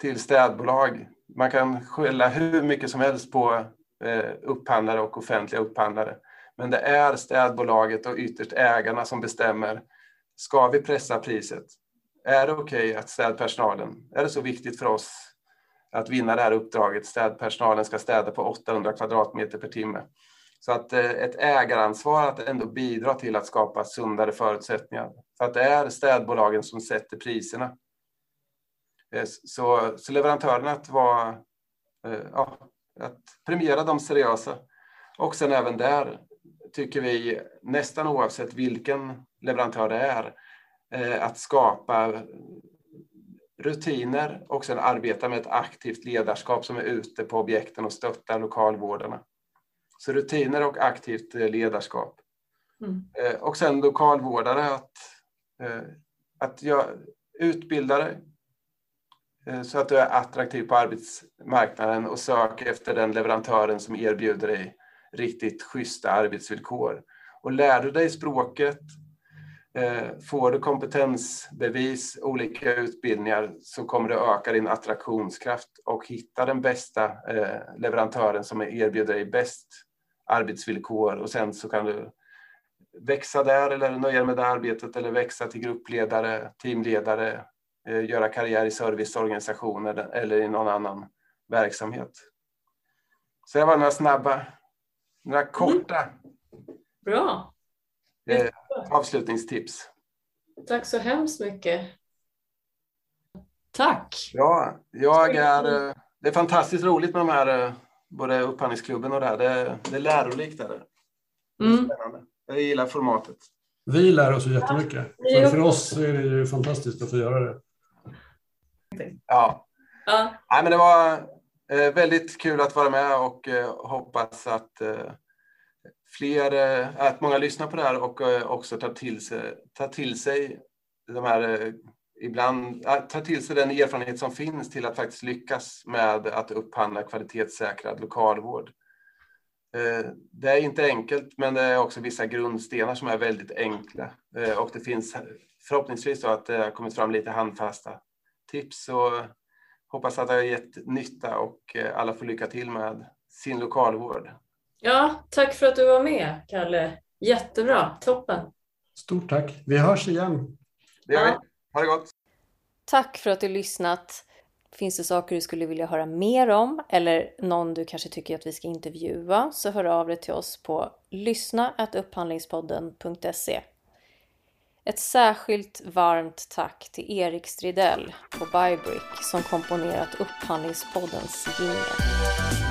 till städbolag, man kan skälla hur mycket som helst på eh, upphandlare och offentliga upphandlare. Men det är städbolaget och ytterst ägarna som bestämmer. Ska vi pressa priset? Är det okej okay att städpersonalen, är det så viktigt för oss att vinna det här uppdraget? Städpersonalen ska städa på 800 kvadratmeter per timme. Så att eh, ett ägaransvar att ändå bidra till att skapa sundare förutsättningar. Så att det är städbolagen som sätter priserna. Eh, så, så leverantörerna att vara, eh, ja, att premiera de seriösa. Och sen även där tycker vi nästan oavsett vilken leverantör det är Eh, att skapa rutiner och sen arbeta med ett aktivt ledarskap som är ute på objekten och stöttar lokalvårdarna. Så rutiner och aktivt ledarskap. Mm. Och sen lokalvårdare att, att jag utbildare Eh, så att du är attraktiv på arbetsmarknaden och sök efter den leverantören som erbjuder dig riktigt schyssta arbetsvillkor. Och lär du dig språket eh, får du kompetensbevis, olika utbildningar, så kommer du öka din attraktionskraft och hitta den bästa eh, leverantören som erbjuder dig bäst arbetsvillkor och sen så kan du växa där eller nöja dig med det arbetet eller växa till gruppledare, teamledare, göra karriär i serviceorganisationer eller i någon annan verksamhet. Så det var några snabba, några mm. korta. Mm. Bra. Eh, avslutningstips. Tack så hemskt mycket. Tack. Ja, jag är, eh, det är fantastiskt roligt med de här, eh, både upphandlingsklubben och det här. Det, det är lärorikt. Är det. är mm. Jag gillar formatet. Vi lär oss jättemycket. Så för oss är det ju fantastiskt att få göra det. Ja. ja. Nej, men det var väldigt kul att vara med och hoppas att fler, eh, att många lyssnar på det här och eh, också tar till sig, tar till sig de här eh, ibland tar till sig den erfarenhet som finns till att faktiskt lyckas med att upphandla kvalitetssäkrad lokalvård. Eh, det är inte enkelt, men det är också vissa grundstenar som är väldigt enkla. Eh, och det finns förhoppningsvis så att det har kommit fram lite handfasta tips. Och hoppas att det har gett nytta och eh, alla får lycka till med sin lokalvård. Ja, tack för att du var med, Kalle. Jättebra, toppen. Stort tack. Vi hörs igen. Det gör vi. Ha det gott. Tack för att du lyssnat. Finns det saker du skulle vilja höra mer om eller någon du kanske tycker att vi ska intervjua så hör av dig till oss på lyssna.upphandlingspodden.se. Ett särskilt varmt tack till Erik Stridell på Bybrick som komponerat Upphandlingspoddens jingel.